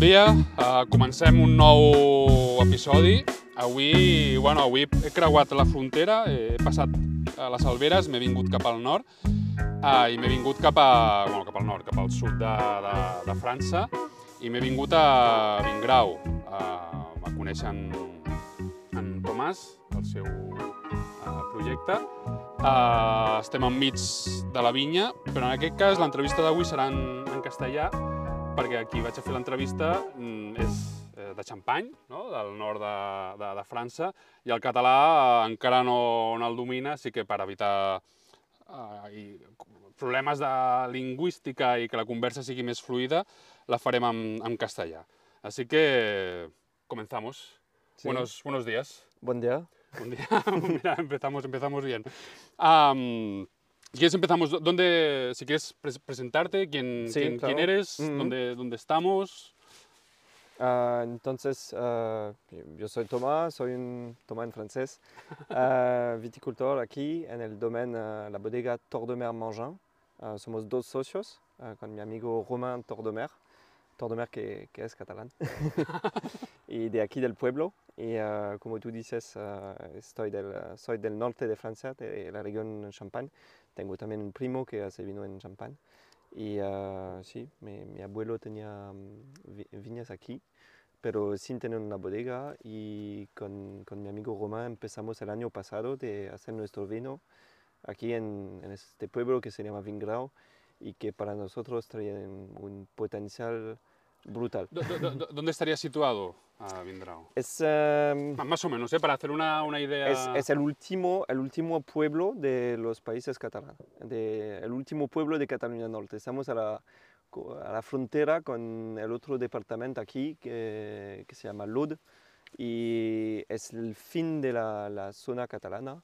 dia, uh, comencem un nou episodi. Avui, bueno, avui he creuat la frontera, he passat a les Alberes, m'he vingut cap al nord uh, i m'he vingut cap, a, bueno, cap al nord, cap al sud de, de, de França i m'he vingut a Vingrau uh, a conèixer en, en Tomàs, el seu uh, projecte. Uh, estem enmig de la vinya, però en aquest cas l'entrevista d'avui serà en, en castellà perquè aquí vaig a fer l'entrevista mm, és eh, de Champagne, no? del nord de, de, de França, i el català eh, encara no, no el domina, així que per evitar eh, i problemes de lingüística i que la conversa sigui més fluida, la farem en, en castellà. Així que comenzamos. Sí. Buenos, buenos días. Buen día. Un día, mira, empezamos, empezamos bien. Am, si quieres empezamos, ¿dónde, si quieres pres- presentarte, quién, Sí, quién, claro. quién eres, Ujú. dónde, dónde estamos. Ah, entonces, ah, yo soy Tomás, soy un Tomás en francés, ah, viticultor aquí en el domaine, la bodega Tordemer Mangin. Somos dos socios con mi amigo Romain Tordemer, Tordemer que, que es catalán, y de aquí del pueblo. Y como tú dices, estoy del, soy del norte de Francia, de la región Champagne. Tengo también un primo que hace vino en Champagne. Y ah, sí, mi, mi abuelo tenía mm, vi- viñas aquí, pero sin tener una bodega. Y con, con mi amigo Román empezamos el año pasado de hacer nuestro vino aquí en, en este pueblo que se llama Vingrau y que para nosotros trae un, potencial brutal. ¿Dónde estaría situado ah, Vindrao? Es, em, M- Más o menos, ¿eh? para hacer una, una idea. es, es el, último, el último pueblo de los países catalanes, de, el último pueblo de Cataluña Norte. Estamos a la, a la frontera con el otro departamento aquí que, que se llama Lod y es el fin de la, la zona catalana.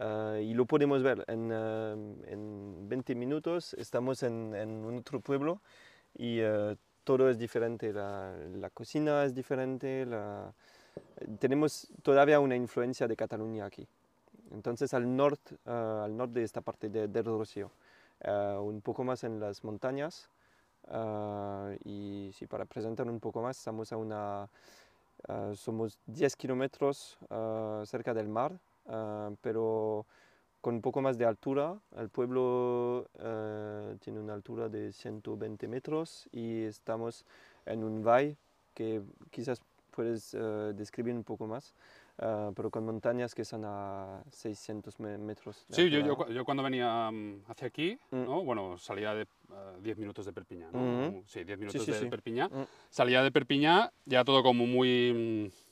eh, y lo podemos ver en, eh, en 20 minutos. Estamos en, en otro pueblo y eh, todo es diferente. La, la cocina es diferente. La, tenemos todavía una influencia de Cataluña aquí. Entonces al norte, eh, al norte de esta parte de, del Rocío, eh, un poco más en las montañas. eh, y sí, para presentar un poco más, estamos a una, eh, somos 10 kilómetros cerca del mar, pero con un poco más de altura. El pueblo eh, tiene una altura de 120 metros y estamos en un valle que quizás puedes eh, describir un poco más, eh, pero con montañas que son a 600 me- metros. de Sí, yo, yo, yo cuando venía mm, hacia aquí, Mm. ¿no? bueno, salía de eh, 10 minutos de Perpiñá, ¿no? Mhm. Sí, 10 minutos sí, de sí. Perpiñá. Mm. Salía de Perpiñá, ya todo como muy, mm,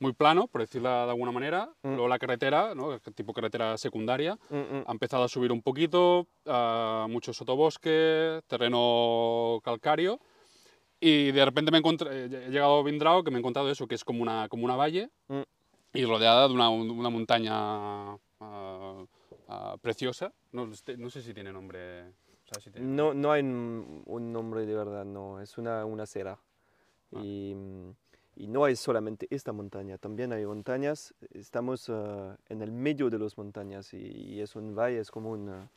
muy plano, por decirlo de alguna manera. Mm. Luego la carretera, ¿no? tipo carretera secundaria, Mm, mm. ha empezado a subir un poquito, ah, mucho sotobosque, terreno calcáreo. Y de repente me encontré, he llegado a Vindrao, que me he encontrado eso, que es como una, como una valle Mm. y rodeada de una, una montaña ah, ah, preciosa. No, este- no sé si tiene nombre. ¿sabes si tiene No, no hay un, un nombre de verdad, no, es una, una acera. Ah. Y, mm, y no hay solamente esta montaña, también hay montañas, estamos eh, en el medio de las montañas y, y es un valle, es como un... eh,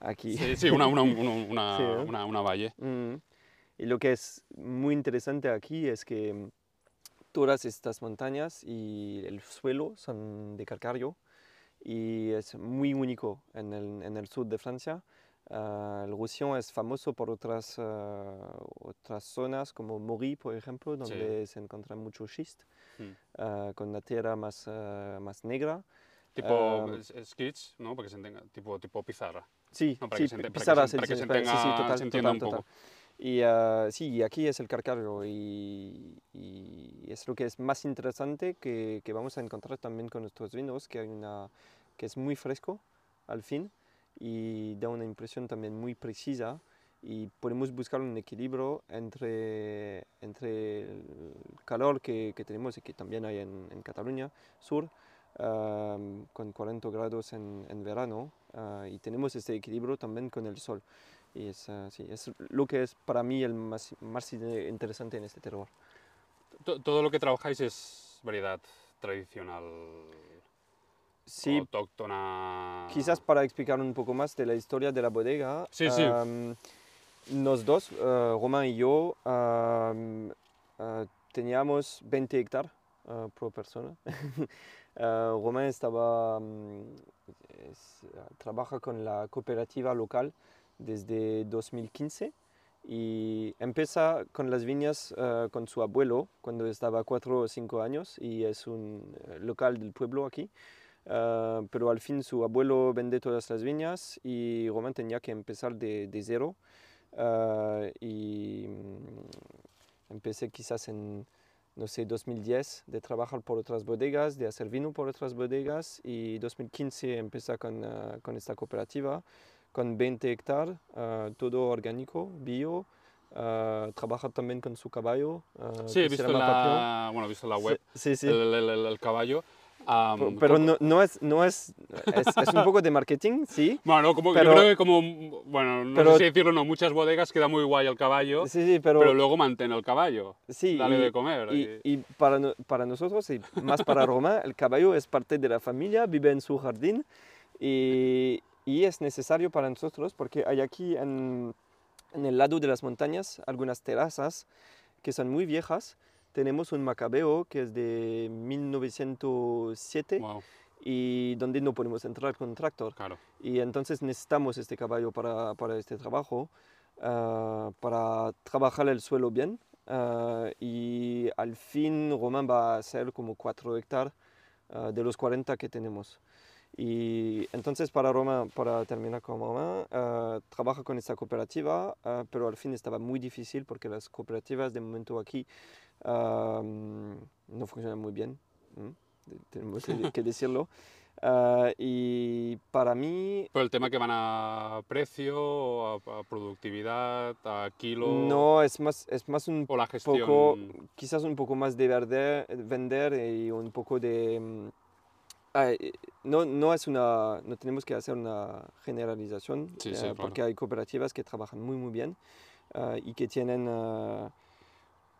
aquí. Sí, sí, una, una, una, una, Sí, ¿eh? una- valle. Mm. Y lo que es muy interesante aquí es que mm, todas estas montañas y el suelo son de calcáreo y es muy único en el, en el sur de Francia. Ah, el Roussillon es famoso por otras, ah, otras zonas como Maury, por ejemplo, donde se encuentra mucho schist, Mm. ah, con la tierra más, más negra. Tipo sketch, ¿no? Para que se entienda, tipo, tipo pizarra. Sí, No, sí, se pizarra, se- sí, se sí, sí, sí, entienda total, un poco. Y sí, y aquí es el carcario y, y es lo que es más interesante que, que vamos a encontrar también con nuestros vinos, que, hay una, que es muy fresco al fin y da una impresión también muy precisa y podemos buscar un equilibrio entre, entre el calor que, que tenemos y que también hay en, en Cataluña Sur, con 40 grados en, en verano ah, y tenemos este equilibrio también con el sol. Y es, ah, sí, es lo que es para mí el más, más interesante en este terror. To- Todo lo que trabajáis es variedad tradicional, Sí, autóctona. quizás para explicar un poco más de la historia de la bodega. Sí, sí. am, nos dos, eh, Román y yo, am, ah, teníamos 20 hectáreas ah, por persona. Romain estaba, mm, es- trabaja con la cooperativa local desde 2015 y empieza con las viñas ah, con su abuelo cuando estaba 4 o 5 años y es un local del pueblo aquí. Ah, pero al fin su abuelo vende todas las viñas y Romain tenía que empezar de, de cero. Ah, y mm, empecé quizás en, no sé, 2010 de trabajar por otras bodegas, de hacer vino por otras bodegas y 2015 empecé con, ah, con esta cooperativa con 20 hectáreas, todo orgánico, bio. ah, trabaja también con su caballo. ah, Sí, he visto, la, bueno, he visto la web, Sí, sí. El, el- el- el caballo. Am, Pero- no, no es, no es, es, es un poco de marketing, sí. Bueno, como, pero- yo creo que como, bueno, no pero- sé si decirlo, no, muchas bodegas queda muy guay el caballo, Sí, sí, pero, pero, luego mantén el caballo, sí, dale y, de comer. y, y para, no- para nosotros, y más para Roma, el caballo es parte de la familia, vive en su jardín y, y es necesario para nosotros porque hay aquí en, en el lado de las montañas algunas terrazas que son muy viejas. Tenemos un macabeo que es de 1907 Wow, y donde no podemos entrar con tractor. claro. Y entonces necesitamos este caballo para, para este trabajo, ah, para trabajar el suelo bien. ah, y al fin Román va a hacer como 4 hectáreas ah, de los 40 que tenemos. Y entonces para Roma, para terminar con Roma, ah, trabaja con esta cooperativa, ah, pero al fin estaba muy difícil porque las cooperativas de momento aquí ah, no funcionan muy bien. Tenemos que- decirlo. Y para mí Pero el tema que van a precio, a, a productividad, a kilo, no es más, es más un o la gestión. poco, quizás un poco más de verde- vender y un poco de... ah, eh, no, no, es una, no tenemos que hacer una generalización Sí, eh, sí, claro. porque hay cooperativas que trabajan muy muy bien ah, y que tienen, ah,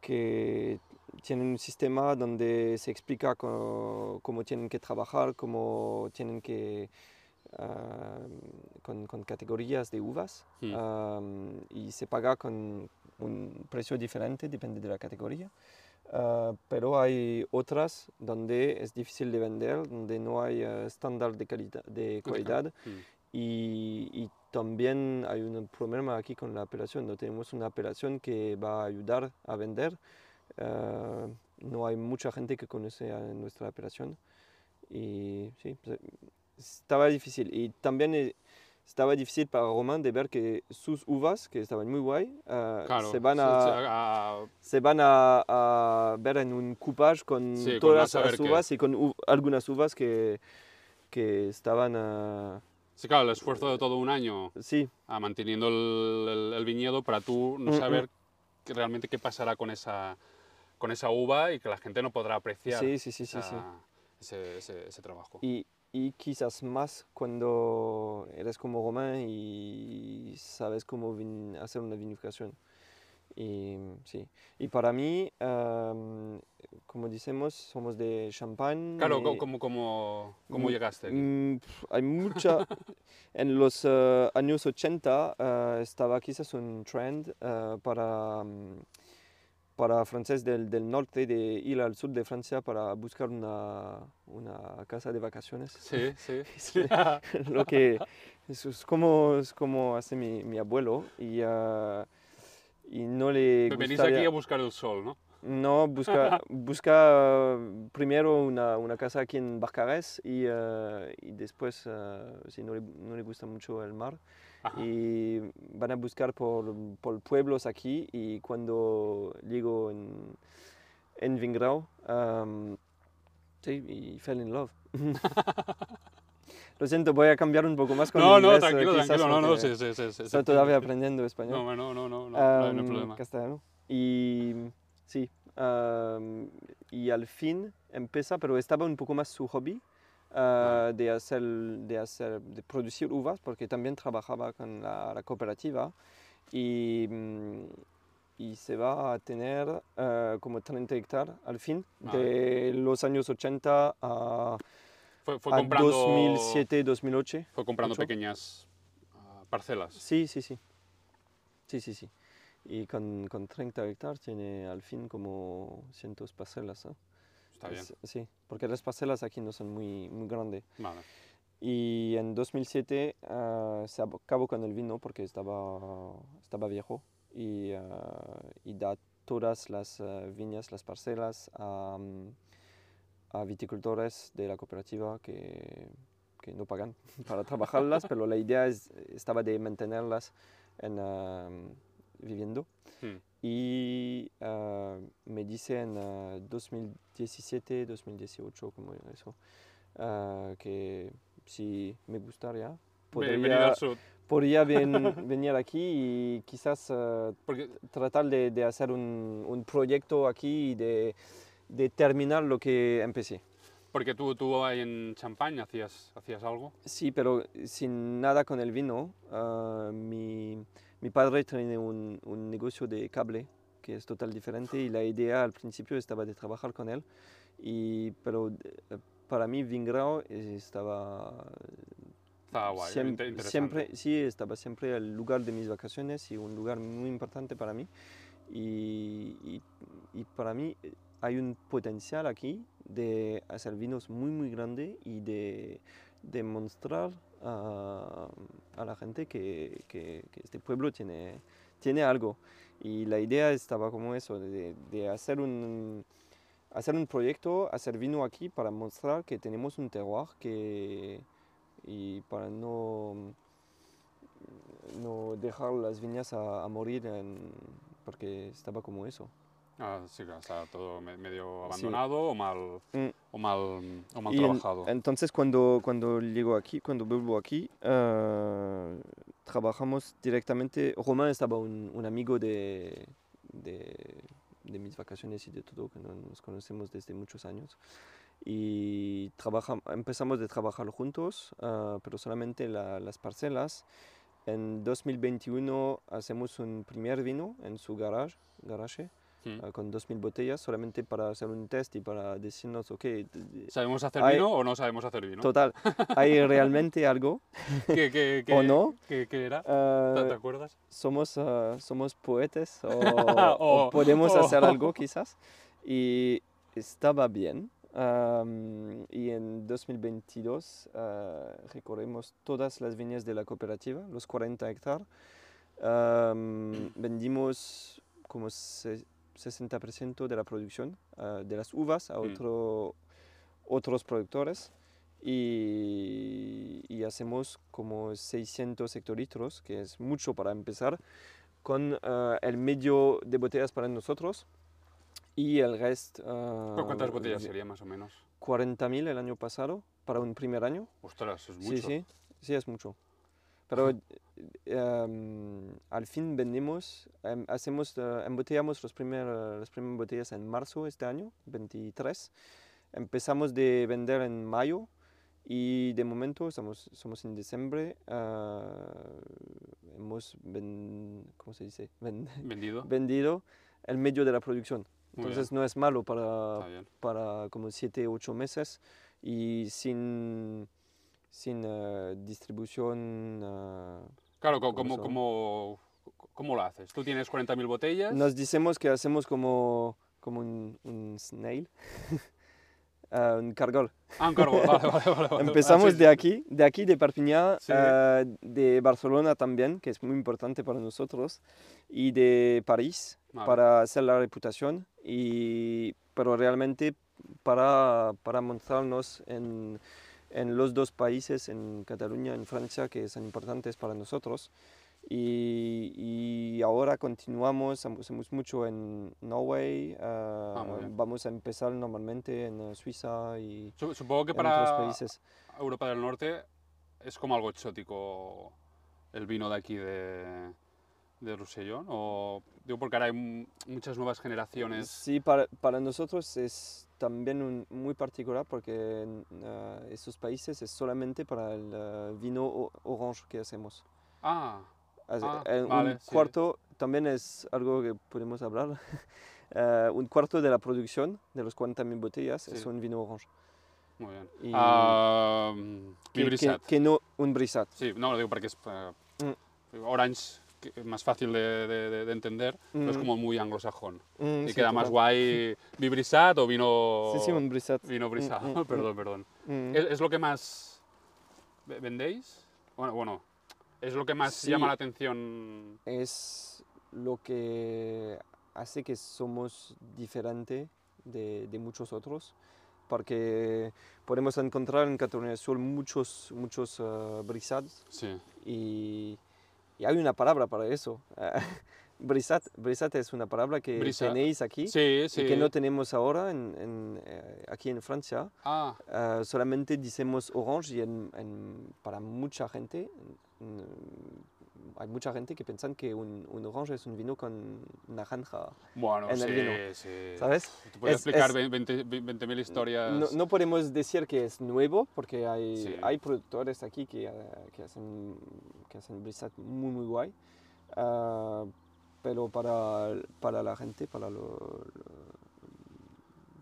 que tienen un sistema donde se explica cómo tienen que trabajar, cómo tienen que... con, con categorías de uvas Mm. am, y se paga con un precio diferente, depende de la categoría. Ah, pero hay otras donde es difícil de vender, donde no hay eh, estándar de, calidad, de calidad Mm. y, y también hay un problema aquí con la apelación. No tenemos una apelación que va a ayudar a vender. Ah, no hay mucha gente que conoce a nuestra apelación y sí, pues, estaba difícil. Y también eh, estaba difícil para Román de ver que sus uvas, que estaban muy guay, ah, Claro, se van a, se van a, a ver en un coupage con Sí, con todas saber las uvas y con u- algunas uvas que, que estaban, ah, Sí, claro, el esfuerzo de todo un año. Sí, a manteniendo el, el- el viñedo para tú no Mm, saber que realmente qué pasará con esa, con esa uva y que la gente no podrá apreciar. Sí, sí, sí, sí, esa- sí. Ese, ese- ese trabajo. Y, y quizás más cuando eres como Román y sabes cómo hacer una vinificación. Y, sí. y para mí, am, como decimos, somos de champán. Claro, y- ¿cómo, cómo, cómo Mm, llegaste aquí? Mm, hay mucha... en los eh, años 80 eh, estaba quizás un trend eh, para, mm, para francés del, del norte de ir al sur de Francia para buscar una, una casa de vacaciones. Sí, sí. Sí. Lo que eso es como, es como hace mi, mi abuelo y, ah, y no le Venís aquí a buscar el sol, ¿no? No, busca, busca primero una, una casa aquí en Barcarès y, eh, y después, eh, si no le, no le gusta mucho el mar, Ajá. y van a buscar por, por pueblos aquí y cuando llego en, en Vingrau, um, sí, y fell in love. Lo siento, voy a cambiar un poco más con No, el no, inglés, eh, tranquilo, tranquilo, no, no, sí, sí, sí, sí, Estoy todavía aprendiendo español. No, no, no, no, no, no, no hay problema. castellano. Y sí, am, y al fin empieza, pero estaba un poco más su hobby ah, de, hacer, de, hacer, de producir uvas, porque también trabajaba con la, la cooperativa y, mm, y se va a tener ah, como 30 hectáreas al fin, Vale. de los años 80 a, Fue, fue a comprando, 2007-2008. fue comprando ocho. pequeñas ah, parcelas. Sí, sí, sí. Sí, sí, sí. y con, con 30 hectáreas tiene al fin como cientos parcelas. ¿no? Está bien. Es- Sí, porque las parcelas aquí no son muy, muy grandes. Vale. Y en 2007 ah, se acabó con el vino porque estaba, estaba viejo y, ah, y da todas las ah, viñas, las parcelas a, a viticultores de la cooperativa que, que no pagan para trabajarlas, pero la idea es- estaba de mantenerlas en, viviendo. Hmm. Y ah, me dice en ah, 2017, 2018, como eso, ah, que si me gustaría, podría, podría ven- venir aquí y quizás ah, Porque, tratar de, de hacer un, un proyecto aquí y de, de terminar lo que empecé. porque tú, tú ahí en Champagne hacías, hacías algo. Sí, pero sin nada con el vino. ah, mi, mi padre tiene un, un negocio de cable que es total diferente y la idea al principio estaba de trabajar con él. Y, pero eh, para mí Vingrao estaba Estaba guay, Siem- inte- interesante. siempre, sí, estaba siempre el lugar de mis vacaciones y un lugar muy importante para mí. Y, y- y para mí eh, hay un potencial aquí de hacer vinos muy, muy grande y de demostrar a, a la gente que, que- que este pueblo tiene, tiene algo. Y la idea estaba como eso, de, de hacer un hacer un proyecto, hacer vino aquí para mostrar que tenemos un terroir que, y para no, no dejar las viñas a, a morir en- porque estaba como eso. Ah, sí, está todo me- medio Sí. abandonado o mal, Mm. o mal, o mal Y en- trabajado. entonces cuando, cuando llego aquí, cuando vuelvo aquí, ah, trabajamos directamente, Román estaba un, un amigo de, de, de mis vacaciones y de todo, que no- nos conocemos desde muchos años. Y trabaja, empezamos de trabajar juntos, ah, pero solamente la- las parcelas. En 2021 hacemos un primer vino en su garage, garage Mm. ah, con 2.000 botellas, solamente para hacer un test y para decirnos, ok, ¿Sabemos hacer hay- vino o no sabemos hacer vino? Total, ¿hay realmente algo ¿Qué, qué, qué- o no? qué- qué era? Ah, ¿Te, acuerdas? somos, ah, somos poetas o, O- o podemos hacer algo quizás. Y estaba bien. Am, y en 2022 ah, recorremos todas las viñas de la cooperativa, los 40 hectáreas. Am, vendimos como se- 60% de la producción ah, de las uvas a Mm. otro, otros productores y, y hacemos como 600 hectolitros, que es mucho para empezar, con ah, el medio de botellas para nosotros y el resto... ah, ¿Pero ¿Cuántas botellas sería más o menos? 40.000 el año pasado para un primer año. Ostras, es mucho. Sí, sí, sí es mucho. Pero em, al fin vendemos, em, hacemos, eh, embotellamos los primer, las primeras botellas en marzo este año, 23. Empezamos de vender en mayo y de momento estamos, somos en diciembre. ah, hemos ven- ¿cómo se dice? Ven- ¿Vendido? vendido el medio de la producción. Entonces no es malo para, para como 7, 8 meses y sin, sin eh, distribución. eh, Claro, co- ¿Cómo ¿cómo, lo haces? Tú tienes 40.000 botellas. nos decimos que hacemos como, como un, un snail, eh, un cargol. Ah, un cargo. Vale, vale, vale, vale. Empezamos Ah, sí, de aquí, de aquí de Perpiñán, Sí. eh, de Barcelona también, que es muy importante para nosotros, y de París Vale. para hacer la reputación, y, pero realmente para, para mostrarnos en, en los dos países, en Cataluña, en Francia, que son importantes para nosotros. Y, y ahora continuamos, hacemos mucho en Norway, ah, muy bien. vamos a empezar normalmente en eh, Suiza y Su- Supongo que en otros para países. Europa del Norte es como algo exótico el vino de aquí de, de Roussillon. O digo porque ahora hay mu- muchas nuevas generaciones. Sí, para, para nosotros es también un- muy particular porque ah, esos países es solamente para el ah, vino orange que hacemos. Ah, Así, Ah, eh, un vale, sí. cuarto también es algo que podemos hablar. eh, un cuarto de la producción de los 40.000 botellas es Sí. un vino orange. muy bien. Y- Ah, mi Que, que, Brisat. que no un brisat. Sí, no, lo digo porque es... Mm. Orange que es más fácil de, de- de entender, pero es Mm. como muy anglosajón. Mm, y sí, queda más guay vibrisat o vino... Sí, sí, un brisat. Vino brisado, Mm, mm, perdón, perdón. Mm. ¿Es, es lo que más ve- vendéis? Bueno, bueno, es lo que más Sí. llama la atención. es lo que hace que somos diferente de, de muchos otros, porque podemos encontrar en Cataluña del Sur muchos, muchos brisats Sí, y, y hay una palabra para eso. brisat, brisat es una palabra que Brisa. tenéis aquí sí, sí. y que no tenemos ahora en- en, eh, aquí en Francia. Ah, Eh, solamente decimos orange y en- para mucha gente hay mucha gente que piensan que un, un orange es un vino con naranja, bueno, en sí, el vino, sí. ¿sabes? Te puedes Es- explicar es- 20 20.000 historias. No, no podemos decir que es nuevo porque hay, Sí. hay productores aquí que, eh, que hacen, que hacen brisat muy muy guay. Ah, pero para, para la gente, para lo, lo-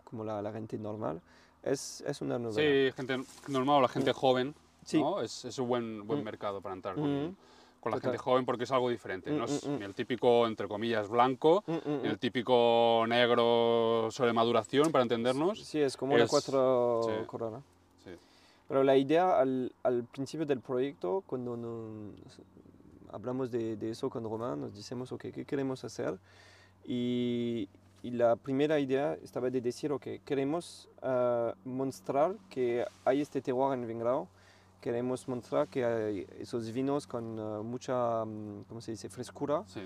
como la, la gente normal, es, es una novedad. Sí, gente normal o la gente joven, Sí. ¿no? Es, es un buen, buen Mm. mercado para entrar con, Mm. Con la Total. gente joven porque es algo diferente. Mm, no es mm, mm. el típico, entre comillas, blanco, Mm, mm, mm. el típico negro sobre maduración, para entendernos. Sí, es como la cuatro sí. corona. Sí. Pero la idea al, al principio del proyecto, cuando nos hablamos de, de eso con Román, nos decimos, ok, ¿qué queremos hacer? Y, y la primera idea estaba de decir, ok, queremos ah, mostrar que hay este terroir en Vingrao, queremos mostrar que hay esos vinos con ah, mucha, mm, ¿cómo se dice?, frescura. Sí.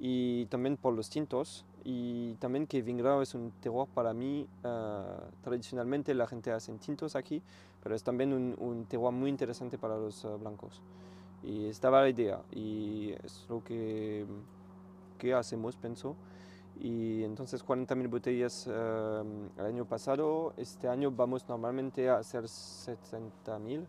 y también por los tintos. Y también que Vingrao es un terroir para mí ah, tradicionalmente la gente hace tintos aquí pero es también un, un terroir muy interesante para los ah, blancos. Y estaba la idea y es lo que, que hacemos pienso. Y entonces 40.000 botellas ah, el año pasado. Este año vamos normalmente a hacer 70.000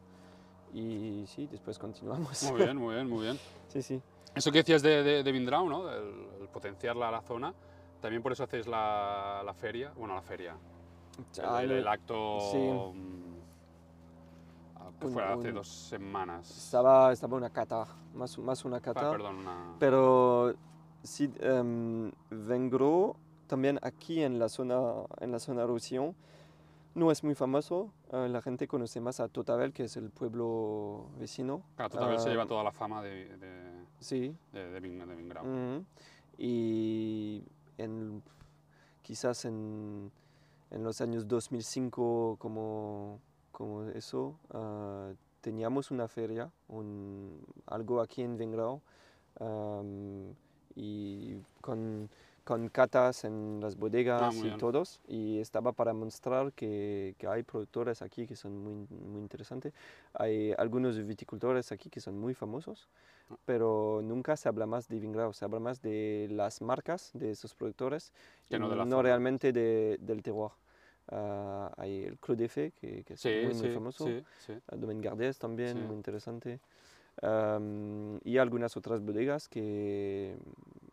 y sí después continuamos Muy bien, muy bien, muy bien. sí sí Eso que decías de, de, de Vindrau, ¿no? El, el potenciar la, la zona. También por eso hacéis la, la feria. Bueno, la feria. El, Ah, el- el acto. sí. mm, ah, que fue hace un- dos semanas. Estaba, estaba una cata, más, más una Ah, cata. perdón, una. Pero sí, em, Vengro, también aquí en la zona, en la zona Roussillon, no es muy famoso. eh, la gente conoce más a Totavel, que es el pueblo vecino. Tú también se Ah, lleva toda la fama de, de, Sí. de, de, Vingrau. Y en, quizás en, en los años 2005, como, como eso, ah, teníamos una feria, un, algo aquí en Vengrao, am, y con, con catas en las bodegas Ah, muy y bien. todos, y estaba para mostrar que, que hay productores aquí que son muy, muy interesantes. Hay algunos viticultores aquí que son muy famosos, Ah. pero nunca se habla más de Vingrao, se habla más de las marcas de esos productores Que no de la zona. realmente de- del terroir. Ah, hay el Clos de Fée, que, que es Sí, muy, muy sí, famoso. sí, sí. Uh, Domaine Gardès también, muy interesante. Um, y algunas otras bodegas que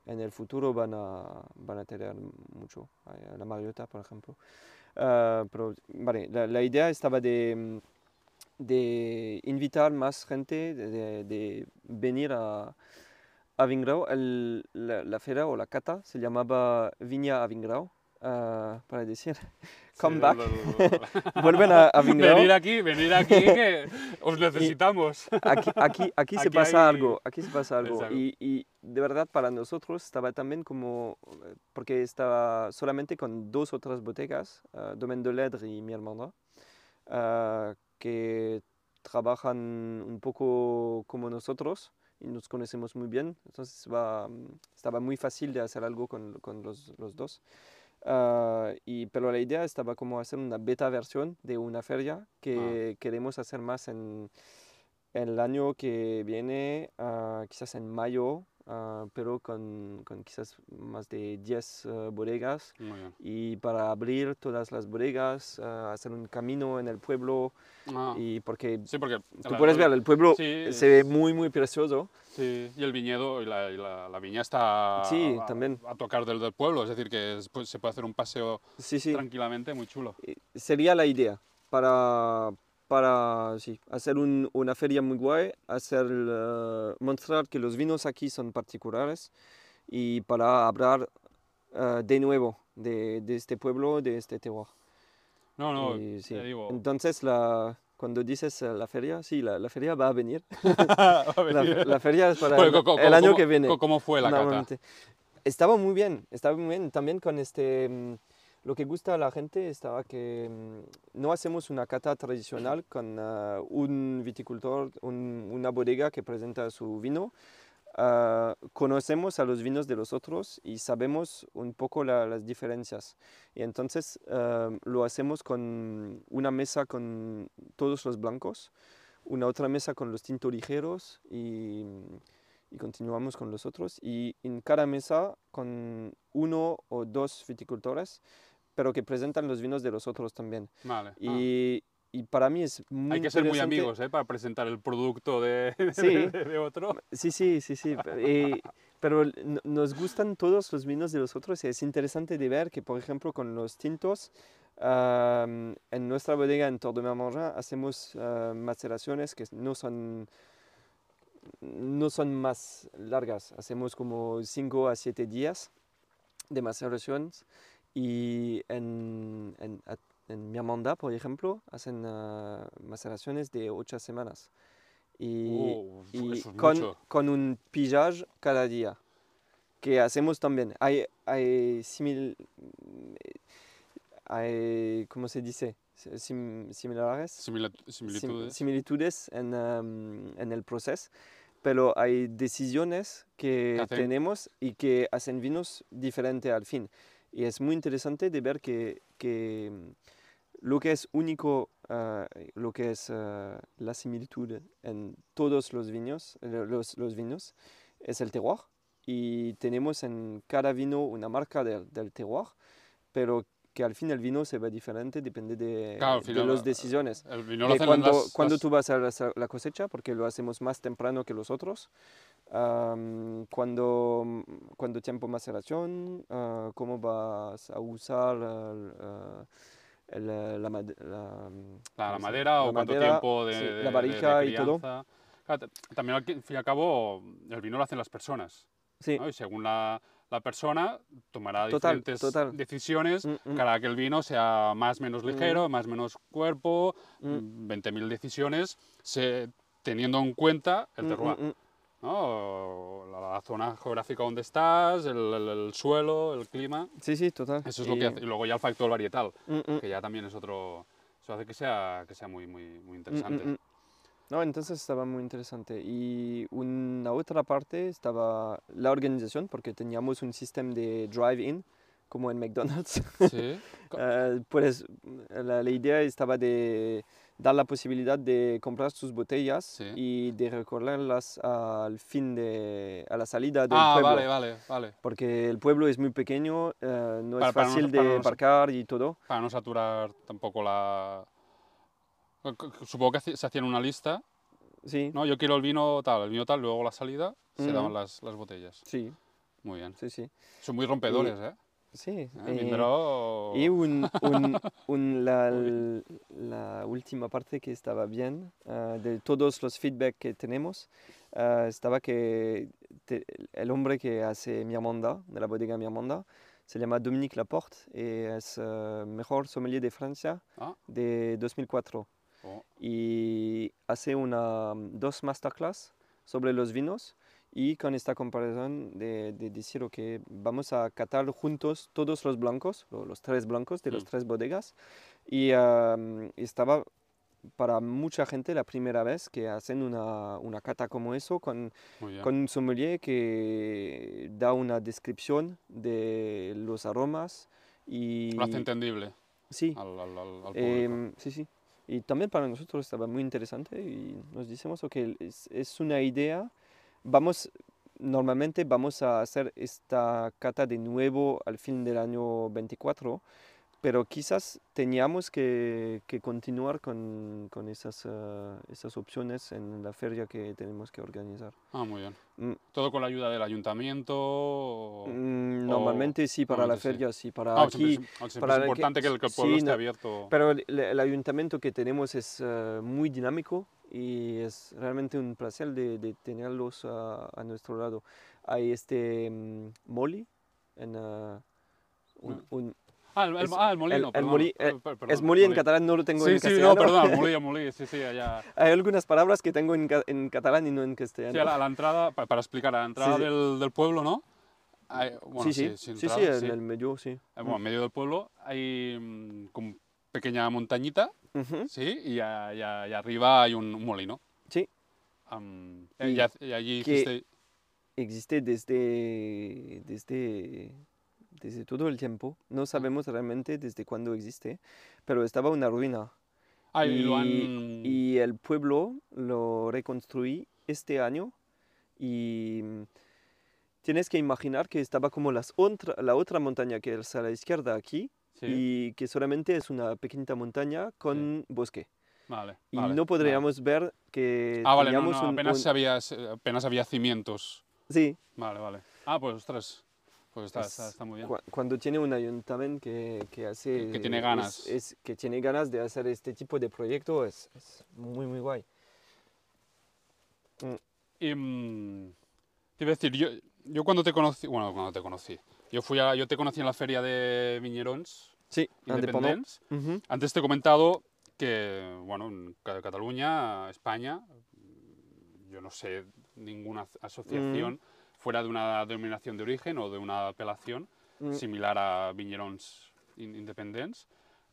en el futuro van a, van a tener mucho. Hay La Mariota, por ejemplo. Uh, pero, vale, la, la idea estaba de, de invitar más gente, de- de venir a, a Vingrau. El- la, la feria o la cata se llamaba Viña a Vingrau, uh, para decir, come Sí, back, lo- lo- lo- vuelven a, a. Venir aquí, venir aquí, que os necesitamos. aquí, aquí, aquí se pasa hay- algo, aquí se pasa algo. Y, y de verdad para nosotros estaba también como, porque estaba solamente con dos otras bodegas, uh, Domaine de Ledre y Mi Almendra, ah, que trabajan un poco como nosotros y nos conocemos muy bien. Entonces va, mm, estaba muy fácil de hacer algo con, con los, los dos. Ah, y, pero la idea estaba como hacer una beta versión de una feria que queremos hacer más en, en el año que viene, ah, quizás en mayo, ah, pero con, con quizás más de 10 ah, bodegas. Y para abrir todas las bodegas, ah, hacer un camino en el pueblo, Ah, y porque sí, porque. tú puedes ver, el pueblo Sí, se ve muy, muy precioso. Sí, y el viñedo y la, y la, la viña está Sí, a, también. a tocar del, del pueblo, es decir, que es- pues, se puede hacer un paseo Sí, sí. tranquilamente muy chulo. Eh, Sería la idea para, para sí, hacer un- una feria muy guay, hacer, eh, mostrar que los vinos aquí son particulares y para hablar eh, de nuevo de, de este pueblo, de este terroir. No, no, Y sí. digo. Entonces, la, cuando dices eh, la feria, sí, la, la feria va a venir. Va a La, venir. la feria es para Bueno, el, co- el año ¿cómo- que viene. ¿Cómo fue la cata? Estaba muy bien, estaba muy bien. También con este, mm, lo que gusta a la gente estaba que mm, no hacemos una cata tradicional con ah, un viticultor, un- una bodega que presenta su vino. Ah, conocemos a los vinos de los otros y sabemos un poco la- las diferencias. Y entonces ah, lo hacemos con una mesa con todos los blancos, una otra mesa con los tintos ligeros y, y continuamos con los otros. Y en cada mesa con uno o dos viticultores, pero que presentan los vinos de los otros también. Vale. ah. Y, y para mí es muy Hay que ser muy amigos, ¿eh? Para presentar el producto de, de- Sí. de- de otro. Sí, sí, sí, sí. eh, pero nos gustan todos los vinos de los otros y es interesante de ver que, por ejemplo, con los tintos, am, en nuestra bodega en Tour de Marmorja hacemos ah, maceraciones que no son, no son más largas. Hacemos como 5 a 7 días de maceraciones y en, en, en Mirmanda, por ejemplo, hacen ah, maceraciones de 8 semanas. Y, Oh, y con, con un pillage cada día, que hacemos también. Hay, hay, simil, hay ¿cómo se dice? Sim- similares, Simila- sim- similitudes. en, um, en el proceso, pero hay decisiones que tenemos y que hacen vinos diferentes al fin. Y es muy interesante de ver que, que mm, lo que es único, ah, lo que es ah, la similitud en todos los vinos, eh, los, los vinos, es el terroir. Y tenemos en cada vino una marca del, del terroir, pero que al fin el vino se ve diferente, depende de, Claro, de las decisiones. El vino lo De hacen cuando, las- cuando las- tú vas a hacer la cosecha, porque lo hacemos más temprano que los otros, am, cuando, cuando tiempo maceración, ah, cómo vas a usar ah, eh, la, la, la, la ¿cómo se- madera la o cuánto madera, tiempo de, sí, de- la de- de y todo. Claro, también al fin y al cabo el vino lo hacen las personas. Sí, ¿no? Y según la, la persona tomará Total, diferentes total. decisiones Mm, mm, para que el vino sea más menos ligero, más menos cuerpo, mm, mm, 20.000 decisiones, se, teniendo en cuenta el mm, terroir. mm, mm. ¿no? La, la zona geográfica donde estás, el, el- el suelo, el clima. Sí, sí, total. Eso es lo Y- que hace. Y luego ya el factor varietal, mm, mm, que ya también es otro. Eso hace que sea, que sea muy, muy, muy mm, interesante. Mm, mm. No, entonces estaba muy interesante. Y una otra parte estaba la organización, porque teníamos un sistema de drive-in, como en McDonald's. Sí. Eh, pues la, la idea estaba de dar la posibilidad de comprar sus botellas Sí. y de recorrerlas al fin de, a la salida del Ah, pueblo. vale, vale, vale. Porque el pueblo es muy pequeño, eh, no Para- es no- fácil de no- aparcar y todo. Para no saturar tampoco la. Supongo que se hacían una lista, Sí, ¿no? Yo quiero el vino tal, el vino tal, luego la salida se daban las, las botellas. sí, Muy bien. sí, sí. Son muy rompedores, ¿eh? sí. ¿Eh? eh, Y un, un- un- la, la última parte que estaba bien, ah, de todos los feedback que tenemos, ah, estaba que te- el hombre que hace Mirmonda, de la bodega Mirmonda, se llama Dominique Laporte y es ah, mejor sommelier de Francia Ah. de 2004. Oh. Y hace una, dos masterclass sobre los vinos y con esta comparación de, de decir que vamos a catar juntos todos los blancos, lo- los tres blancos de las Mm. tres bodegas. Y am, estaba para mucha gente la primera vez que hacen una, una cata como eso con, con un sommelier que da una descripción de los aromas y Lo hace entendible sí, al, al, al- al público. Em, sí, sí. Y también para nosotros estaba muy interesante y nos decimos que es, es una idea. Vamos, normalmente vamos a hacer esta cata de nuevo al fin del año 24 pero quizás teníamos que, que continuar con, con esas, ah, esas opciones en la feria que tenemos que organizar. Ah, muy bien. Mm. ¿Todo con la ayuda del ayuntamiento? o- Mm, Normalmente sí, para la normalmente sí. feria sí, para No, siempre aquí. es, siempre para es la que- importante que, que el pueblo sí, esté no, abierto. Pero el, el- ayuntamiento que tenemos es ah, muy dinámico y es realmente un placer de, de tenerlos a, a nuestro lado. Hay este mm, Molly, en, ah, un- No. un- Ah, el, el- es- ah, el molino, el- perdón. molí- Eh, eh, per- es perdón, Molly en catalán, no lo tengo Sí, en sí, castellano. no, perdón, molí, molí, sí, sí, allá. Hay algunas palabras que tengo en, en catalán y no en castellano. Sí, a la, a la entrada, pa- para explicar, a la entrada sí. Del, del pueblo, ¿no? Hay- bueno, sí, sí, sin sí, sí, entrada, en sí. el medio, sí. Eh, Bueno, en medio del pueblo hay mm, como pequeña montañita, Ujú, ¿sí? Y, a- y a- y arriba hay un, un molino. Sí. Eh, Y y, haz- y allí hiciste... Existe desde, desde, desde todo el tiempo. No sabemos realmente desde cuándo existe, pero estaba una ruina. Ah, y, lo han... y el pueblo lo reconstruí este año y mm, tienes que imaginar que estaba como las otra, la otra montaña que es a la izquierda aquí sí, y que solamente es una pequeñita montaña con bosque. vale, Y vale, no vale. podríamos ver que Ah, vale, no, no, un- apenas, un- había, apenas había cimientos. Sí, Vale, vale. Ah, pues ostras, pues está, Es está, está muy bien. Cu- Cuando tiene un ayuntamiento que, que hace... Que- que tiene es- ganas. Es, que tiene ganas de hacer este tipo de proyecto, es, es muy, muy guay. Y mm, te iba a decir, yo, yo cuando te conocí, bueno, cuando te conocí, yo, fui a, yo te conocí en la feria de Viñerons, Sí, independiente. Independents. Ujú. Antes te he comentado que, bueno, en Ca- Cataluña, España, yo no sé ninguna as- asociación fuera de una denominación de origen o de una apelación Mm, similar a Viñerons in- Independents.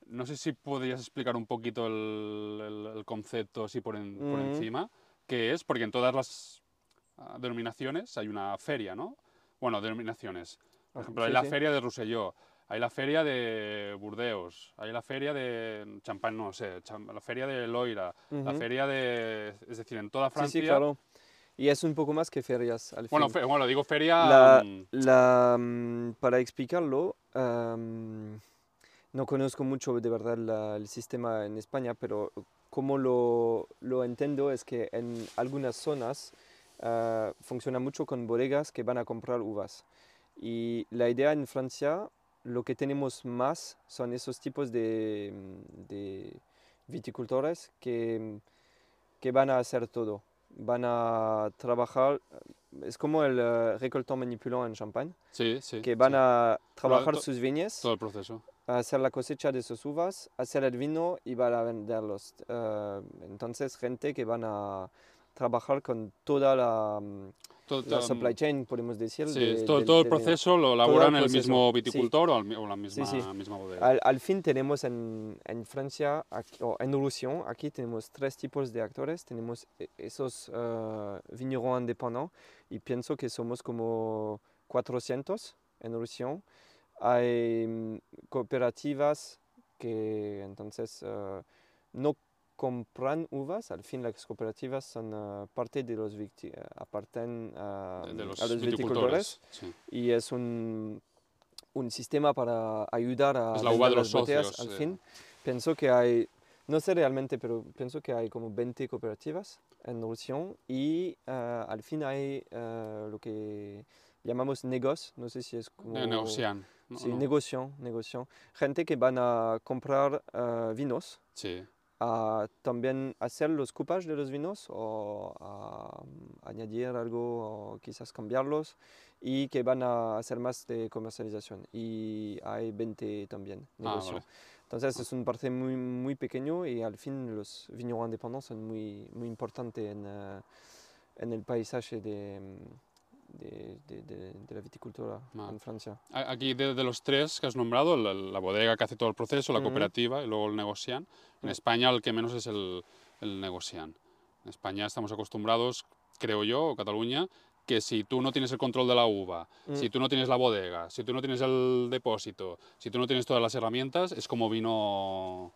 No sé si podrías explicar un poquito el, el- el concepto así por, en- por Mm. encima, qué es, porque en todas las ah, denominaciones hay una feria, ¿no? Bueno, denominaciones. Por ejemplo, hay Sí, la sí. feria de Rosselló, hay la feria de Burdeos, hay la feria de Champagne, no sé, la feria de Loira, la Ujú. feria de... Es decir, en toda Francia... sí, claro. Y es un poco más que ferias al Bueno, fin. fe- bueno, digo feria... La- mm, La, mm, para explicarlo, am, no conozco mucho de verdad la- el sistema en España, pero como lo, lo entiendo es que en algunas zonas ah, funciona mucho con bodegas que van a comprar uvas. Y la idea en Francia, lo que tenemos más son esos tipos de, mm, de viticultores que, que van a hacer todo. Van a trabajar, es como el eh, recoltant manipulant en Champagne, sí, sí. que van sí, a trabajar sus viñas, Todo el proceso. a hacer la cosecha de sus uvas, hacer el vino y van a venderlos. Eh, entonces, gente que van a trabajar con toda la, mm, Todo, la supply chain, podemos decir. sí, de- todo, del- todo el proceso lo elaboran el proceso, mismo sí. viticultor mi- o la misma, sí. misma bodega. Al, al fin tenemos en, en Francia, aquí- o en Roussillon, aquí tenemos tres tipos de actores. Tenemos e- esos uh, vignerons independientes y pienso que somos como 400 en Roussillon. Hay mm, cooperativas que entonces uh, no compran uvas, al fin las cooperativas son uh, parte de los victi- aparten a, de, los, a los viticultores. sí. y es un, un sistema para ayudar a Es la uva de los las botellas socios, al eh. fin. Pienso que hay, no sé realmente, pero pienso que hay como 20 cooperativas en Roussillon y eh, al fin hay eh, lo que llamamos negocios, no sé si es como... Ne- negocian. ¿no? Sí, ¿no? negocian, negocian. Gente que van a comprar eh, vinos Sí. A también hacer los coupage de los vinos o a mm, añadir algo o quizás cambiarlos y que van a hacer más de comercialización y hay 20 también Ah, negocio. vale. Entonces es un parte muy, muy pequeño y al fin los vignerons independientes son muy, muy importantes en, eh, en el paisaje de, mm, de, de- de- de la viticultura Ah. en Francia. Aquí de, los tres que has nombrado, la, la bodega que hace todo el proceso, la cooperativa y luego el negocian. En. España el que menos es el, el negocian. En España estamos acostumbrados, creo yo, o Cataluña, que si tú no tienes el control de la uva, Mm. si tú no tienes la bodega, si tú no tienes el depósito, si tú no tienes todas las herramientas, es como vino,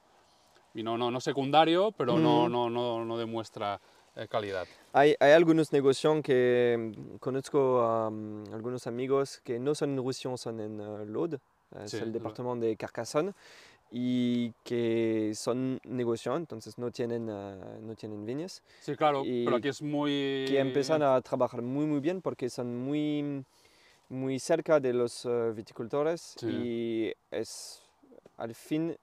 vino no, no secundario, pero no, Mm. no, no, no demuestra eh, calidad. Hay, hay algunos negocios que mm, conozco a mm, algunos amigos que no son en Roussillon, son en uh, Lode, es Sí, el lo- departamento de Carcassonne, y que son negocio, entonces no tienen, eh, no tienen viñas, Sí, claro, y pero aquí es muy... que empiezan a trabajar muy muy bien porque son muy, muy cerca de los eh, viticultores Sí. y es, al fin,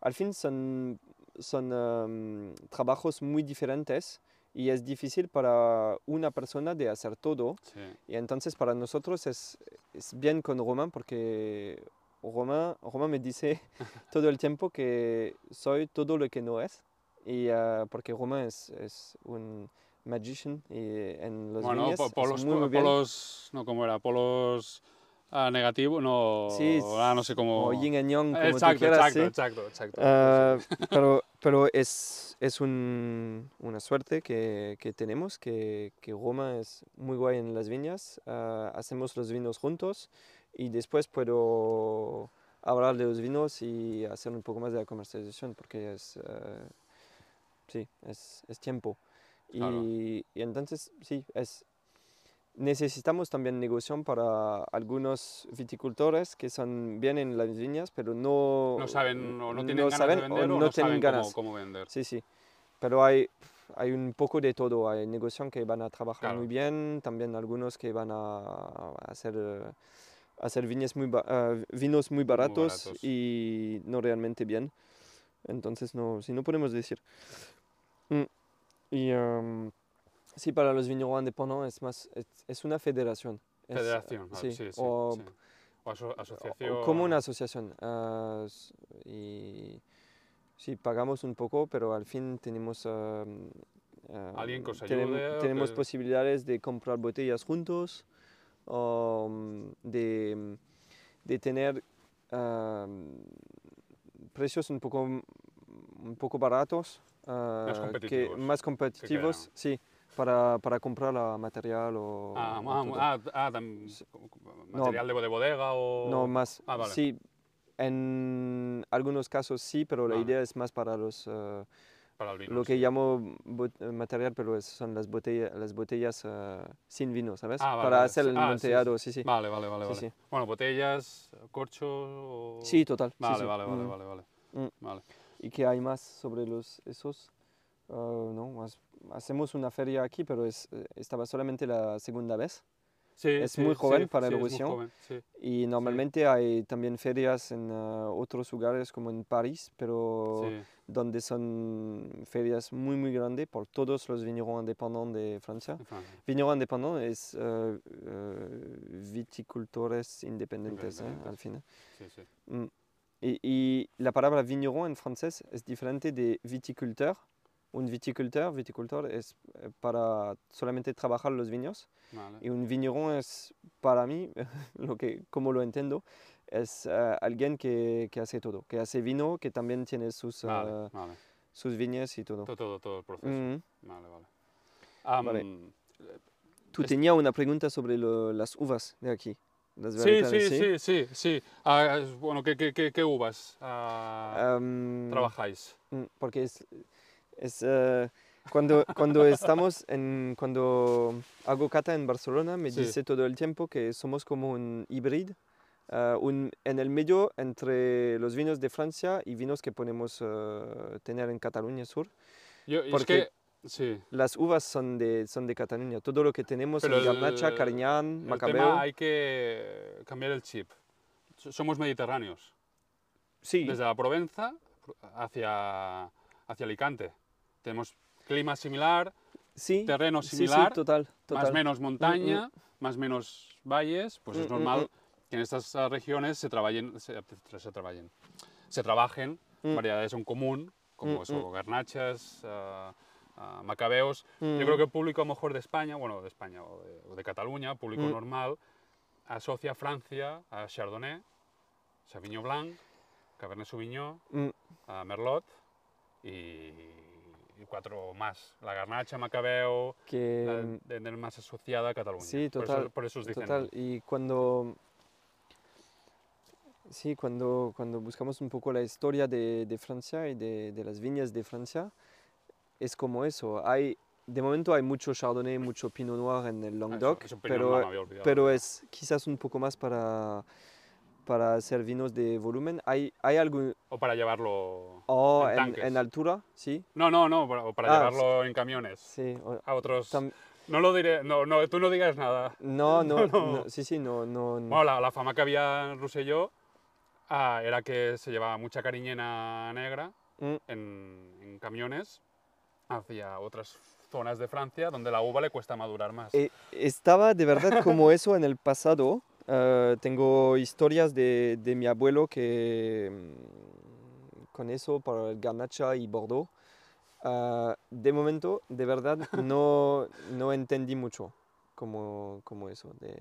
al fin son, son em, trabajos muy diferentes y es difícil para una persona de hacer todo Sí, y entonces para nosotros es, es bien con Romain porque Romain, Romain me dice todo el tiempo que soy todo lo que no es. Y ah, porque Romain es, es un magician y en los bueno, viñas po- es polos, muy, muy bien. polos, no, ¿cómo era? Polos ah, negativos, no, Sí, ah, no sé cómo... O yin and yang, como exacto, tú quieras. exacto, sí. exacto, exacto, Ah, pero, pero es, es un- una suerte que, que tenemos, que, que Roma es muy guay en las viñas. ah, hacemos los vinos juntos y después puedo hablar de los vinos y hacer un poco más de la comercialización porque es, ah, sí, es, es tiempo. Y, Claro. y entonces, sí, es, necesitamos también negociación para algunos viticultores que son bien en las viñas, pero no, No saben, o no tienen no ganas saben de vender o no no, tienen saben ganas. Cómo, cómo vender. Sí, sí. Pero hay, hay un poco de todo. Hay negociación que van a trabajar Claro. muy bien, también algunos que van a hacer, hacer viñas muy eh, vinos muy baratos, baratos. y no realmente bien. Entonces, no, sí, no podemos decir. Mm. Y em, sí, para los vignerons independientes es más, es, es una federación. Es, Federación, ah, sí, sí, sí, o, sí. O aso- o- asociación. o como una asociación. s- y sí, pagamos un poco, pero al fin tenemos... ah, Alguien que os ayude tenemos que- posibilidades de comprar botellas juntos, o, mm, de, de tener ah, precios un poco, un poco baratos. que- competitivos, más competitivos, sí, para, para comprar la material o... Ah, o ah, ah, material de de bodega o... No, más. Ah, vale. Sí, en algunos casos sí, pero la idea es más para los, eh, para el vino. lo que sí. llamo eh, material, pero son las, botella- las botellas eh, sin vino, ¿sabes? Ah, vale, para vale, hacer el Ah, sí, montellado, sí, sí. Vale, vale, vale. Vale. Bueno, botellas, corcho o... Sí, total. Vale, vale, vale, Mm. vale, vale. Mm. Vale. ¿Y qué hay más sobre los, esos? Eh, no, hacemos una feria aquí, pero es, eh, estaba solamente la segunda vez. Sí, Es sí, muy joven sí, para el es muy joven. Y normalmente hay también ferias en eh, otros lugares como en París, pero donde son ferias muy muy grandes por todos los vignerons independientes de Francia. Vigneron independiente es eh, eh, viticultores independientes, ¿eh? Al final. Sí, sí. Mm. Y, y la palabra vigneron en francés es diferente de viticulteur. Un viticulteur, viticultor es eh, para solamente trabajar los viños Vale. y un vigneron es para mí, lo que, como lo entiendo, es eh, alguien que, que hace todo, que hace vino, que también tiene sus, Vale, eh, vale. sus viñas y todo. Todo, todo, todo el proceso. Mm. Vale, vale. Vale. Tú Es- tenías una pregunta sobre lo- las uvas de aquí. Sí, sí, sí, sí, sí. Ah, bueno, ¿qué, qué, qué, qué uvas ah, trabajáis? mm, porque es, es, eh, cuando, cuando estamos en, cuando hago cata en Barcelona, me Sí. dice todo el tiempo que somos como un híbrido, ah, un, en el medio entre los vinos de Francia y vinos que podemos eh, tener en Cataluña Sur. Yo, es porque- que, sí. Las uvas son de, son de Cataluña, todo lo que tenemos Pero en Garnacha, Cariñán, Macabeo. tema hay que cambiar el chip. So- Somos mediterráneos. Sí, Desde la Provenza hacia, hacia Alicante. Tenemos clima similar, sí, terreno sí, sí, similar, total, total. más menos montaña, más menos valles, pues es Mm, mm, normal mm. que en estas ah, regiones se trabajen, se, se trabajen, se trabajen Mm. variedades en común, como Mm, eso, garnachas, ah, ah, macabeos. Mm. Yo creo que el público a lo mejor de España, bueno, de España o de, o de Cataluña, público Mm. normal, asocia Francia a Chardonnay, Sauvignon Blanc, Cabernet Sauvignon, Mm, a Merlot y, y cuatro más. La Garnacha, Macabeo, que, la de tener más asociada a Cataluña. sí, Por total, eso, por eso os dicen Total, y cuando, sí, cuando, cuando buscamos un poco la historia de, de Francia y de, de las viñas de Francia, es como eso. Hay, de momento hay mucho Chardonnay, mucho Pinot Noir en el Ah, eso- Languedoc, eso pero, olvidado. pero es quizás un poco más para, para hacer vinos de volumen. ¿Hay, hay algún... O para llevarlo Oh, En en, en altura? Sí. No, no, no, para, o para Ah, llevarlo en camiones Sí. o- a otros. tam- No lo diré, no, no, tú no digas nada. no, no, no. no, sí, sí, no, no. no. Bueno, la, la fama que había en Rosselló ah, era que se llevaba mucha cariñena negra Mm. en, en camiones hacia otras zonas de Francia donde la uva le cuesta madurar más. Eh, estaba de verdad como eso en el pasado. Eh, tengo historias de, de mi abuelo que mm, con eso para el Garnacha y Bordeaux. Ah, de momento, de verdad, no, no entendí mucho como, como eso, de,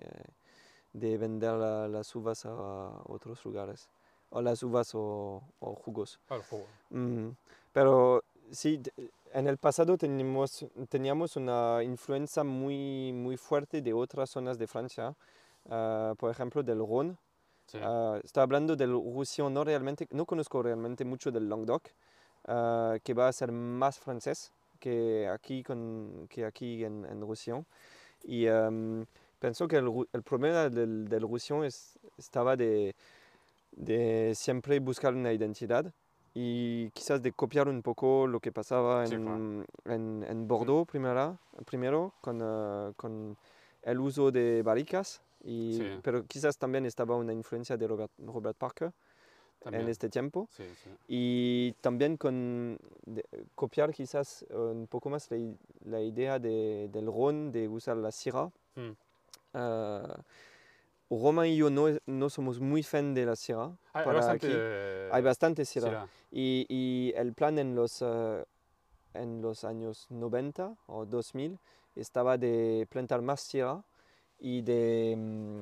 de vender la- las uvas a otros lugares, o las uvas o, o jugos. Al jugo. Mm, pero sí, en el pasado teníamos, teníamos una influencia muy, muy fuerte de otras zonas de Francia, ah, por ejemplo del Rhône. Sí. Ah, estoy hablando del Roussillon, no realmente, no conozco realmente mucho del Languedoc, ah, que va a ser más francés que aquí, con, que aquí en, en Roussillon. Y em, pienso que el, el problema del, del Roussillon es, estaba de, de siempre buscar una identidad y quizás de copiar un poco lo que pasaba Sí, en, claro. en, en Bordeaux primera, primero con, ah, con el uso de barricas, y, Sí. pero quizás también estaba una influencia de Robert, Robert Parker También. en este tiempo Sí, sí. y también con de- copiar quizás eh, un poco más la, la idea de, del ron, de usar la syrah. Mm. Romain y yo no, no somos muy fan de la syrah. Hay, para bastante. aquí. Hay bastante. Syrah. Y, y el plan en los, eh, en los años 90 o 2000 estaba de plantar más syrah y de, mm,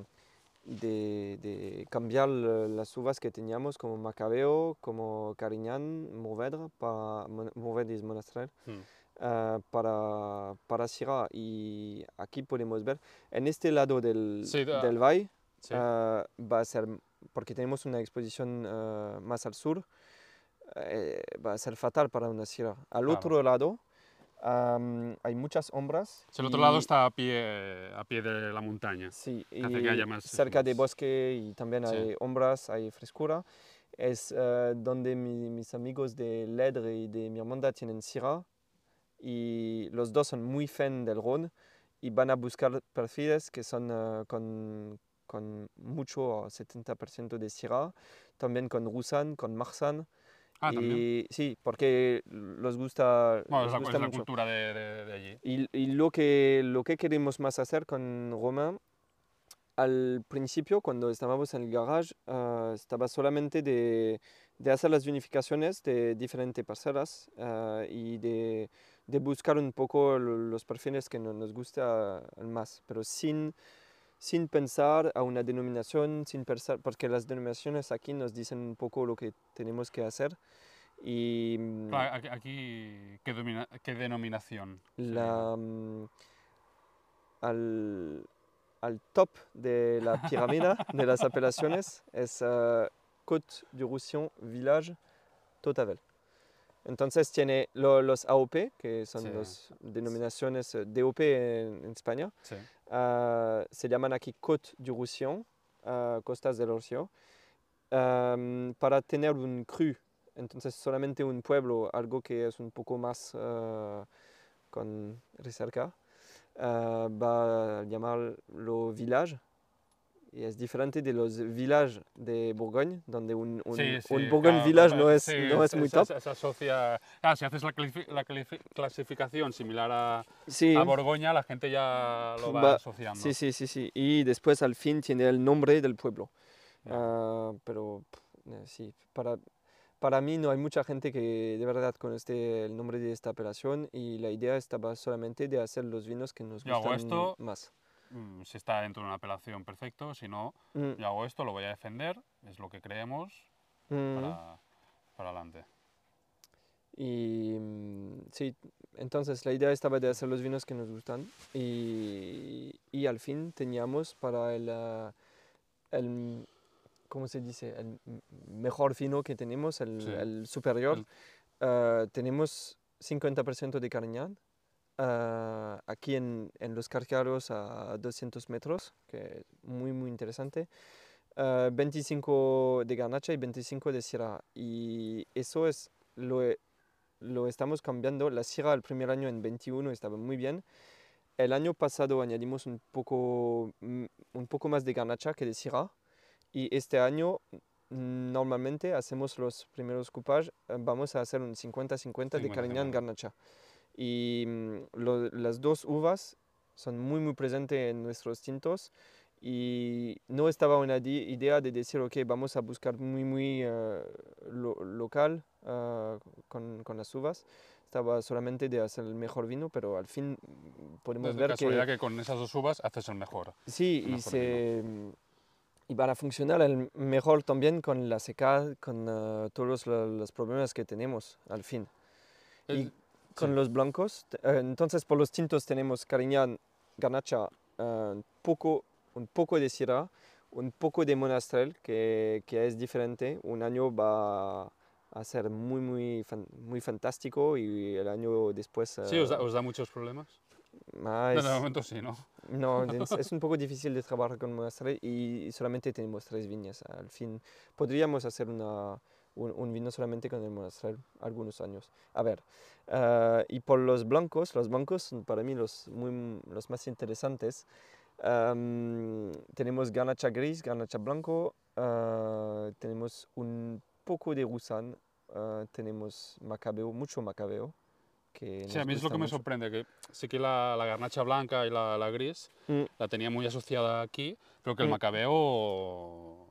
de, de cambiar la- las uvas que teníamos como Macabeo, como Carignan, Mourvedre, para, Mourvedre es Monastrell, Mm. ah, para, para Syrah. Y aquí podemos ver, en este lado del, Sí, da- del valle, Sí. Ah, va a ser, porque tenemos una exposición ah, más al sur, eh, va a ser fatal para una sierra. Al otro lado am, hay muchas sombras. El otro y- lado está a pie, a pie de la montaña. Sí, hace que y haya más- cerca de más- bosque y también Sí. hay sombras, hay frescura. Es ah, donde mi- mis amigos de Ledre y de mi hermandad tienen sierra y los dos son muy fan del Rhône y van a buscar perfiles que son ah, con, con mucho, 70% de syrah, también con Roussan, con Marsan. Ah, y, sí, porque les gusta, Bueno, les es la, es la mucho. cultura de, de- de allí. Y, y lo, que, lo que queremos más hacer con Romain, al principio, cuando estábamos en el garage, ah, estaba solamente de, de hacer las unificaciones de diferentes parcelas ah, y de, de buscar un poco lo- los perfiles que no- nos gusta más, pero sin, sin pensar a una denominación, sin pensar, porque las denominaciones aquí nos dicen un poco lo que tenemos que hacer. Y mm, Claro, aquí, ¿qué, domina- qué denominación? la, mm, al, al top de la pirámide de las apelaciones es uh, Côte du Roussillon Village Totavel. Entonces tiene lo- los AOP, que son Sí. las denominaciones eh, DOP en, en España. Sí. Ah, se llaman aquí Côte du Roussillon, ah, Costas del Rocío, am, para tener un cru. Entonces solamente un pueblo, algo que es un poco más ah, con recerca, va a llamarlo village. Y es diferente de los villages de Bourgogne, donde un, un, Sí, sí, un Bourgogne claro, village no es, sí, no es muy top. Se, se asocia. Claro, si haces la, la clasifi- clasificación similar a, a Borgoña, la gente ya lo va, Va- asociando. sí, sí, sí, sí. Y después al fin tiene el nombre del pueblo. Ah, pero pff, eh, sí, para, para mí no hay mucha gente que de verdad conoce el nombre de esta operación y la idea estaba solamente de hacer los vinos que nos Yo hago gustan esto. más. Mm, Si está dentro de una apelación, perfecto. Si no, Mm, yo hago esto, lo voy a defender. Es lo que creemos mm. para, para adelante. Y mm, sí, entonces la idea estaba de hacer los vinos que nos gustan y, y al fin teníamos para el, ah, el, ¿cómo se dice? El mejor vino que tenemos, el, Sí. el superior. El- ah, tenemos 50% de Carignan ah, aquí en, en los Carcaros a 200 metros, que es muy, muy interesante. eh, 25 de garnacha y 25 de syrah. Y eso es lo, e- lo estamos cambiando. La syrah el primer año en 21 estaba muy bien. El año pasado añadimos un poco, mm, un poco más de garnacha que de syrah. Y este año mm, normalmente hacemos los primeros coupages, eh, vamos a hacer un 50-50 de 50-50. Y mm, lo- las dos uvas son muy muy presentes en nuestros tintos y no estaba una idea de decir, ok, vamos a buscar muy muy eh, lo- local eh, con, con las uvas. Estaba solamente de hacer el mejor vino, pero al fin mm, podemos De ver casualidad que que... con esas dos uvas haces el mejor. sí, el y, mejor se, y van a funcionar el mejor también con la seca, con eh, todos lo- los problemas que tenemos al fin. Y El- con sí. los blancos, eh, entonces por los tintos tenemos Carignan, Garnacha, eh, un, poco, un poco de Syrah, un poco de Monastrell, que, que es diferente. Un año va a ser muy, muy, muy fantástico y el año después... Sí, ¿os da, eh, os da muchos problemas? ah, No, de momento sí, ¿no? no, es, es un poco difícil de trabajar con Monastrell y solamente tenemos tres viñas. Al fin, podríamos hacer una, un, un vino solamente con Monastrell algunos años. A ver, eh, y por los blancos, los blancos son para mí los, muy, los más interesantes. Am, tenemos Garnacha gris, Garnacha blanco, eh, tenemos un poco de Roussanne, eh, tenemos Macabeo, mucho Macabeo. Que Sí, a mí es lo que me mucho. sorprende, que sí que la, la garnacha blanca y la, la gris Mm. la tenía muy asociada aquí, pero que el Mm. macabeo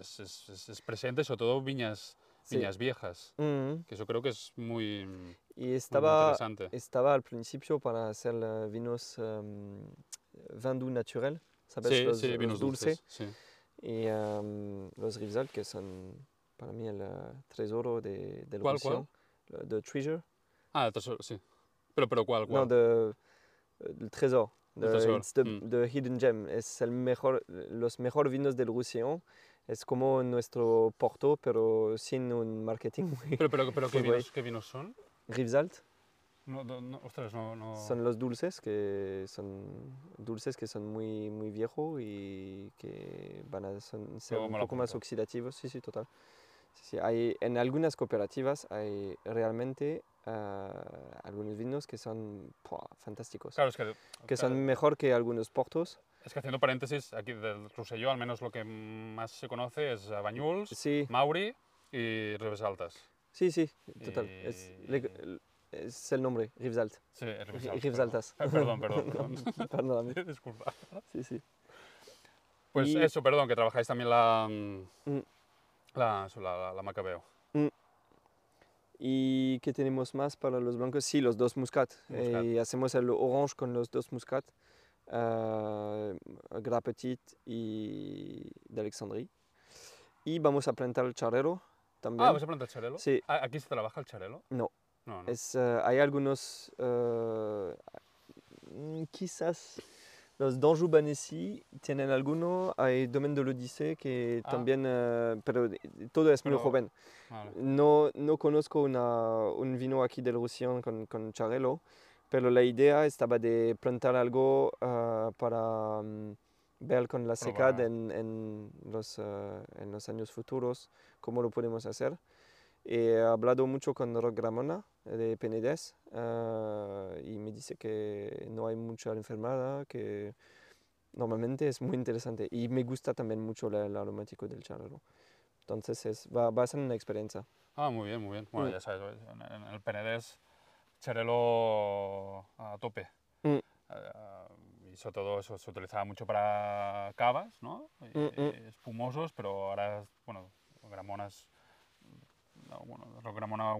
es, es- es- es presente, sobre todo viñas, Sí. viñas viejas, Mm. que eso creo que es muy, muy Y estaba, interesante. estaba al principio para hacer eh, vinos um, vin doux naturel, ¿sabes? Sí, los, sí, los vinos dulces. dulces. Sí. Y um, los Rivesal, que son para mí el eh, tesoro de, del ¿Cuál, Roussillon. Le- The Treasure. Ah, el tesoro, sí. Pero, pero ¿cuál? No, cuál? the, el tesoro. El The- tesoro, it's the, mm. hidden gem. Es el mejor, los mejores vinos del Roussillon. Es como nuestro Porto, pero sin un marketing muy... Pero, pero, pero ¿qué, vinos, ¿qué vinos son? Rivesalt. No, no, no, ostras, no... no... Son los dulces que son dulces que son muy muy viejos y que van a son- ser un poco más oxidativos. Sí, sí, total. Sí, sí, hay, en algunas cooperativas hay realmente ah, algunos vinos que son ¡pua! fantásticos, Claro, es que, que claro, son mejor que algunos portos. Es que haciendo paréntesis, aquí del Rosselló al menos lo que más se conoce es Bañuls, Sí, Mauri y Ribes Altas. sí, sí, total. Es, le- es el nombre. Sí, Ribes Ri- Altas. Ribes perdón. Altas. Eh, Perdón, perdón, perdón. Perdóname. Disculpa. Sí, sí. Pues Y- eso, perdón, que trabajáis también la, mm, Mm. la, la, la- Macabeo. ¿Y qué tenemos más para los blancos? Sí, los dos muscat. Muscat. Y hacemos el orange con los dos muscat. Uh, Gras Petit y de Alexandrie. Y vamos a plantar el charrero también. Ah, ¿vas a plantar charelo? Sí. Ah, ¿Aquí se trabaja el charelo? No. No, no. Es, eh, hay algunos, mm, quizás los d'Anjou Banessi tienen alguno, hay Domaine de l'Odyssée que Ah. también, eh, pero todo es muy Pero- joven. Vale. No, no conozco una, un vino aquí del Roussillon con, con Charelo, pero la idea estaba de plantar algo ah, para mm, ver con la secad en, en los, ah, en los años futuros cómo lo podemos hacer. He hablado mucho con Roc Gramona de Penedès ah, y me dice que no hay mucha enfermedad, que normalmente es muy interesante y me gusta también mucho el aromático del charelo. Entonces es, va, va a ser una experiencia. Ah, muy bien, muy bien. Bueno, Mm. ya sabes, en, en el Penedés, charelo a tope. Mm. Eh, y sobre todo eso se utilizaba mucho para cavas, ¿no? Mm, mm. y espumosos, pero ahora, bueno, Gramonas, no, bueno, Gramona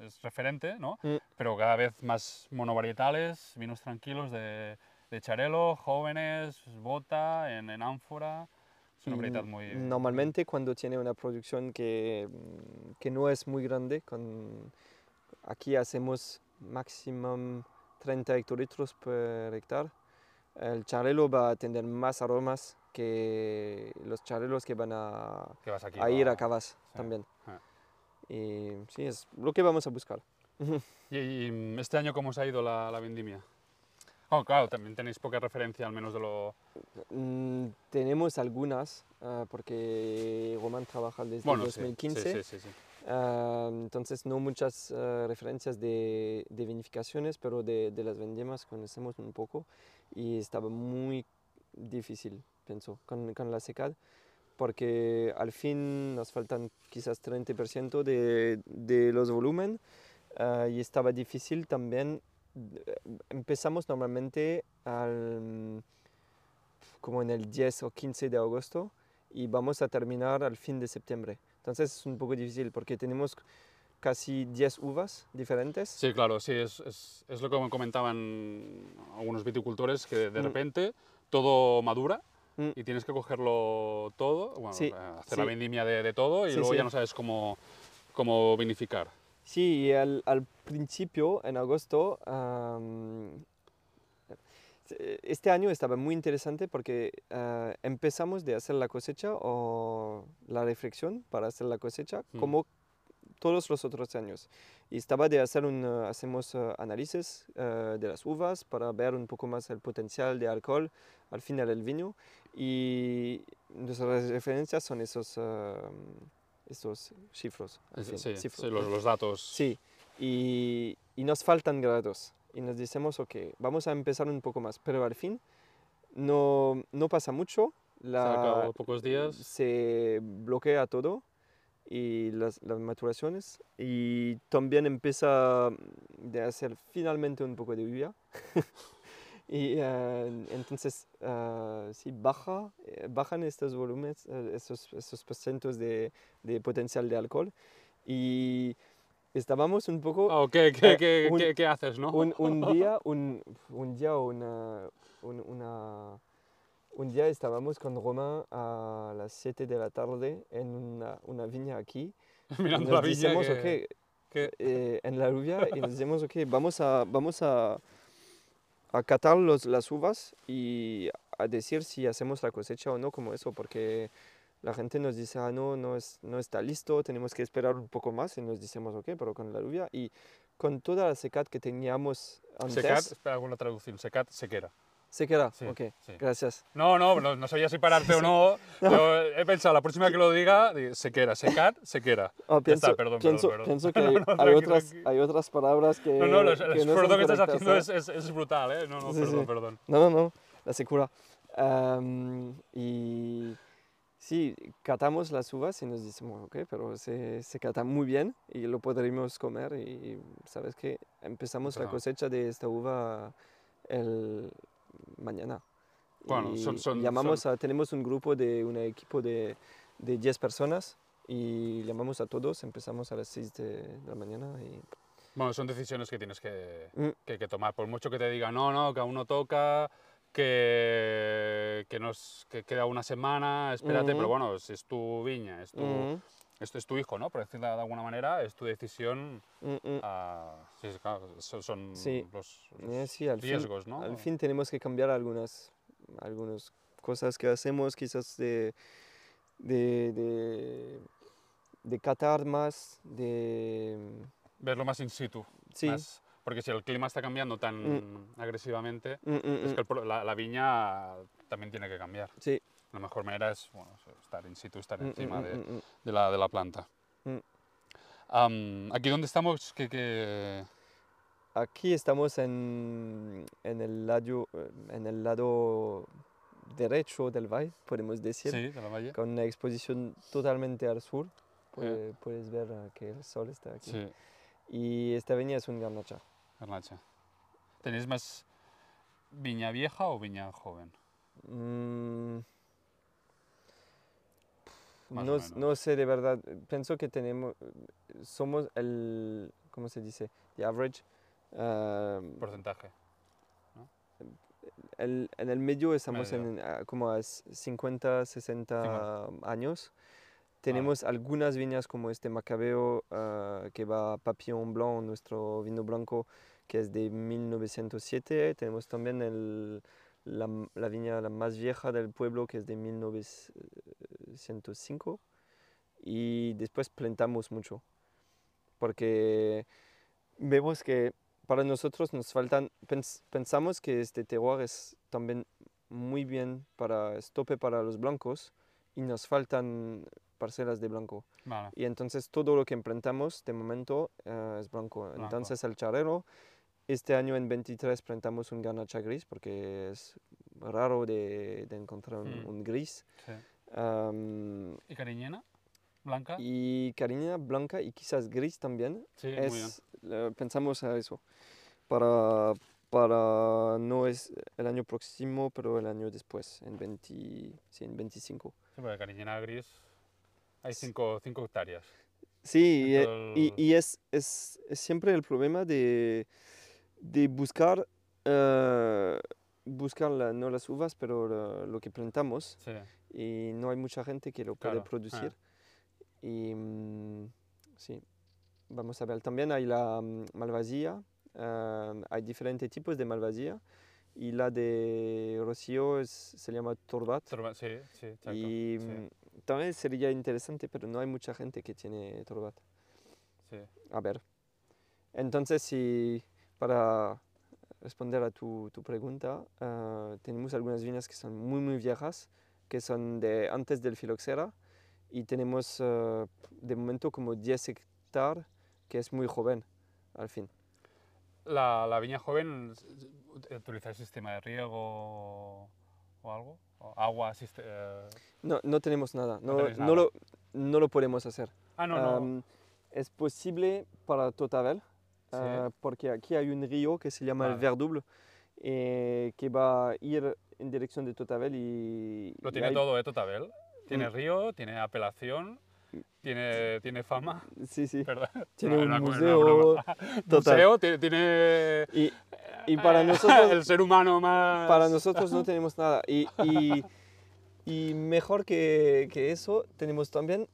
es referente, ¿no? Mm. Pero cada vez más monovarietales, vinos tranquilos de, de charelo, jóvenes, bota, en, en ánfora. Es una Y varietat muy... Normalmente cuando tiene una producción que, mm, que no es muy grande, con, aquí hacemos máximo 30 hectolitros por hectárea, el charelo va a tener más aromas que los charelos que van a, que vas aquí a ir a cavas sí. también. Ah. Y sí, es lo que vamos a buscar. ¿Y, y este año cómo os ha ido la, la vendimia? Oh, claro, también tenéis poca referencia al menos de lo... Mm, tenemos algunas, ah, porque Roman trabaja desde Bueno, sí, 2015. sí, sí, sí, Ah, entonces no muchas ah, referencias de, de vinificaciones, pero de, de las vendimas conocemos un poco y estaba muy difícil, pienso, con, con la secad, porque al fin nos faltan quizás 30% de, de los volumen ah, y estaba difícil también. eh, Empezamos normalmente al, como en el 10 o 15 de agosto y vamos a terminar al fin de septiembre. Entonces es un poco difícil porque tenemos casi 10 uvas diferentes. Sí, claro, sí, es, es, es lo que me comentaban algunos viticultores, que de Mm. repente todo madura Mm. y tienes que cogerlo todo, bueno, Sí, hacer la sí. vendimia de, de todo y Sí, luego ya no sabes cómo, cómo vinificar. Sí, y al, al principio, en agosto, am, este año estaba muy interesante porque ah, empezamos de hacer la cosecha o la reflexión para hacer la cosecha Mm. como todos los otros años. Y estaba de hacer un, ah, hacemos ah, análisis ah, de las uvas para ver un poco más el potencial de alcohol al final del vino. Y nuestras referencias son esos, esos cifros. Sí, sí, los, los datos. Sí, y, y nos faltan grados. Y nos decimos, ok, vamos a empezar un poco más. Pero al fin no, no pasa mucho. La, de pocos días. se bloquea todo y las, las maturaciones. Y también empieza de hacer finalmente un poco de lluvia. y eh, entonces, ah, sí, baja, eh, bajan estos volúmenes, esos, esos porcentos de, de potencial de alcohol. Y estábamos un poco Oh, ¿qué, qué, eh, qué- un- qué- haces, no? un, un día, un, un día o una, un, una- un día estábamos con Romain a las 7 de la tarde en una, una viña aquí. y Mirando nos la viña que- ok, que- eh, en la lluvia y nos decimos, ok, vamos a, vamos a, a catar los, las uvas y a decir si hacemos la cosecha o no, como eso, porque la gente nos dice, ah, no, no, es, no está listo, tenemos que esperar un poco más y nos decimos, ok, pero con la lluvia y con toda la secad que teníamos antes, Secat, espera alguna traducción, secat, sequera. sequera, Sí, ok, sí. gracias. No, no, no, no sabía si pararte o no. Yo he pensado, la próxima que lo diga, di- sequera, secat, sequera. Ya pienso, está, perdón, perdón, pienso, perdón. pienso que No, hay, no, tranqui, otras, tranqui. hay otras palabras que No, no, los- el que no esfuerzo que estás haciendo es, es, es brutal, ¿eh? No, no, Sí, perdón, perdón. No, no, no, la secura. Am, y sí, catamos las uvas y nos decimos, ok, pero se, se cata muy bien y lo podremos comer. Y sabes que empezamos la Empezamos. cosecha de esta uva el mañana. Bueno, Y son- son- llamamos a, tenemos un grupo de un equipo de, de 10 personas y llamamos a todos, empezamos a las 6 de, de la mañana y Bueno, son decisiones que tienes que, Mm. que, que tomar. Por mucho que te diga, no, no, que aún no toca, que, que, nos, que queda una semana, espérate, pero Ujú. bueno, si es tu viña, es tu, Mm, esto es tu hijo, ¿no? Por decirlo de alguna manera, es tu decisión. mm. ah, sí, sí, claro, son, Sí. los, Eh, los sí, al fin- riesgos, ¿no? Al fin tenemos que cambiar algunas, algunas cosas que hacemos, quizás de, de, de, de catar más, de... Verlo más in situ. Sí, más- porque si el clima está cambiando tan agresivamente, mm, mm, es mm, que el pro- la, la viña también tiene que cambiar. sí. La mejor manera es bueno, estar in situ, estar mm, encima mm, de, mm, mm. de la, de la planta. Mm. Am, aquí donde estamos, que, que- Aquí estamos en, en, el lado, en el lado derecho del valle, podemos decir, sí, de la valle. con una exposición totalmente al sur. Puede- Puedes ver eh, que el sol está aquí. Sí, Y esta viña es un garnacha. Garnacha. ¿Tenéis más viña vieja o viña joven? Mm, no, no sé de verdad. Pienso que tenemos, somos el, ¿cómo se dice? The average. ah, Porcentaje. el- en el medio estamos Medio. en ah, como a s- 50, 60 años. Tenemos algunas viñas como este Macabeo ah, que va Papillon Blanc, nuestro vino blanco que es de 1907. Tenemos también el, la, la viña la más vieja del pueblo que es de 1905. Y después plantamos mucho porque vemos que para nosotros nos faltan, pens- pensamos que este terroir es también muy bien para estope para los blancos y nos faltan parcelas de blanco. Vale. Y entonces todo lo que implantamos de momento eh, es blanco. Blanco. Entonces el charrero, este año en 23 plantamos un garnacha gris porque es raro de, de encontrar un, Mm. un gris. Sí. Am, ¿Y cariñena? ¿Blanca? y cariñena blanca y quizás gris también. Sí, muy bien. es, eh, pensamos a eso. Para, para no es el año próximo, pero el año después, en, 20, sí, en 25. Sí, porque cariñena gris hay 5 hectáreas. Sí, y, y- y es, es, es siempre el problema de, de buscar, eh, buscar la- no las uvas, pero lo que plantamos. Sí. Y no hay mucha gente que lo puede Claro, ah. producir. Y mm, sí, vamos a ver. También hay la mm, malvasía, eh, hay diferentes tipos de malvasía. Y la de Rocío es, se llama Torbat. Torba- Sí, sí, exacto. Y sí, mm, también sería interesante, pero no hay mucha gente que tiene Torbat. sí. A ver. Entonces, si para responder a tu, tu pregunta, ah, tenemos algunas viñas que son muy, muy viejas, que son de antes del filoxera, y tenemos ah, de momento como 10 hectáreas, que es muy joven, al fin. La, la viña joven, ¿utilizáis sistema de riego o algo? ¿O agua, eh, No, no tenemos nada, No no, no lo, no lo podemos hacer. Ah, no, no. Am, es posible para Totavel, Sí. ah, porque aquí hay un río que se llama el. Verdouble, eh, que va a ir en dirección de Totavel y... Lo y tiene hay- todo, ¿eh, Totabel? Tiene Mm. río, tiene apelación, tiene, tiene fama, Sí, sí. ¿verdad? Tiene No, un una museo broma. total. Museo, tiene, tiene Y, y para nosotros, el ser humano más... para nosotros no tenemos nada. Y, y, y mejor que, que eso, tenemos también,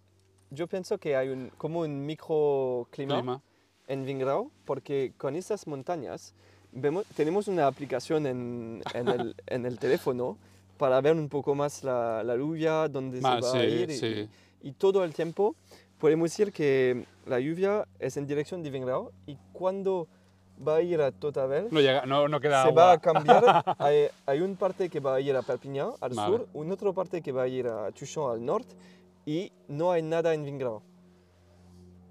yo pienso que hay un, como un microclima clima. En Vingrau, porque con estas montañas vemos, tenemos una aplicación en, en, el, en el teléfono para ver un poco más la, la lluvia, dónde se va a sí, ir. y- sí. y todo el tiempo podemos decir que la lluvia es en dirección de Vingrau y cuando va a ir a Totavel No, llega, no, no queda se agua. va a cambiar. hay, hay un parte que va a ir a Perpignan al Vale. sur, una otra parte que va a ir a Tuchon al norte y no hay nada en Vingrau.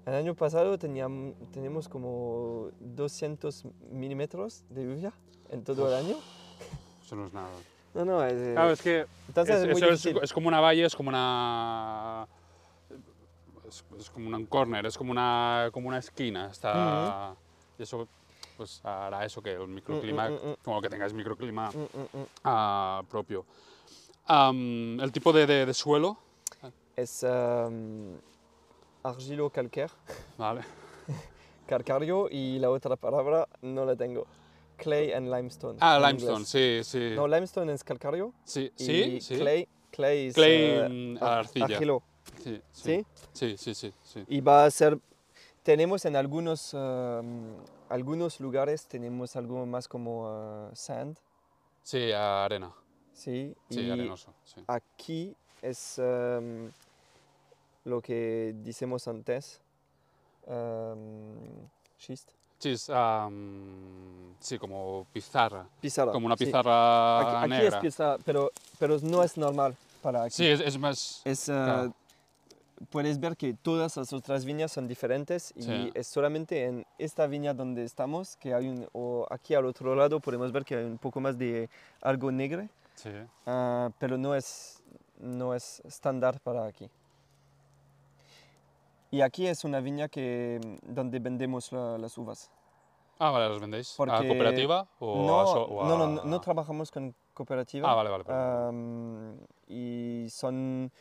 El año pasado teníamos, tenemos como 200 milímetros de lluvia en todo el año. Eso no es nada. No, no, es, eh, Claro, es que entonces es, es, muy eso es, es como una valle, es como una... Es, es como un corner, es como una, como una esquina. Está, Y eso pues, hará eso, que el microclima, mm, mm. como que tengáis microclima Mm, mm, mm. ah, propio. Am, el tipo de, de- de suelo, Es um, argilo calcaire, ¿vale? calcario y la otra palabra no la tengo. Clay and limestone. Ah, limestone, sí, sí. No, limestone es calcario sí, sí, sí. clay, clay es Clay, ar- arcilla. argilo, Sí, ¿sí? sí, sí, sí, sí. Y va a ser, tenemos en algunos, um, algunos lugares, tenemos algo más como uh, sand, Sí, arena, ¿sí? sí, y arenoso, sí. aquí es um, lo que decimos antes, um, schist, Sí, es, am, sí, como pizarra, pizarra. como una sí. pizarra Aquí, aquí negra. es pizarra, pero, pero no es normal para aquí. Sí, es, es más... Es, uh, Claro. Puedes ver que todas las otras viñas son diferentes y Sí. es solamente en esta viña donde estamos que hay un, o aquí al otro lado podemos ver que hay un poco más de algo negro, Sí. ah, pero no es, no es estándar para aquí. Y aquí es una viña que, donde vendemos la- las uvas. Ah, vale, ¿los vendéis? ¿A Porque- cooperativa o no, a so- o no, no, a- no, no trabajamos con cooperativa. Ah, vale, vale. Am, y son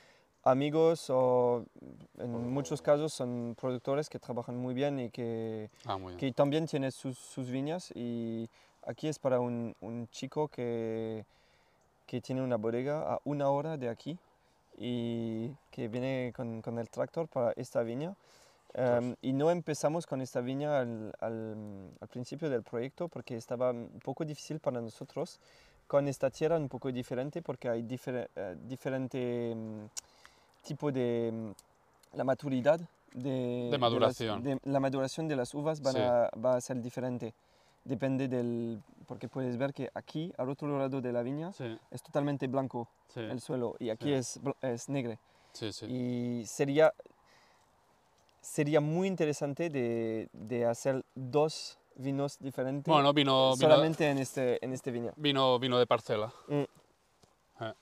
amigos o en muchos casos son productores que trabajan muy bien y que, ah, bien. que también tienen sus, sus viñas y aquí es para un, un chico que, que tiene una bodega a una hora de aquí y que viene con, con el tractor para esta viña. Am, y no empezamos con esta viña al, al, al principio del proyecto porque estaba un poco difícil para nosotros con esta tierra un poco diferente porque hay difer- eh, diferente mm, tipo de mm, la maturidad de, De las- maduración. de la maduración de las uvas Sí. a- va a ser diferente depende del... Porque puedes ver que aquí, al otro lado de la viña, Sí, es totalmente blanco sí, el suelo y aquí Sí. es, es negro. sí, sí. Y sería, sería muy interesante de, de hacer dos vinos diferentes Bueno, vino, vino, solamente en este, en este viña. vino, vino de parcela. Mm. Eh.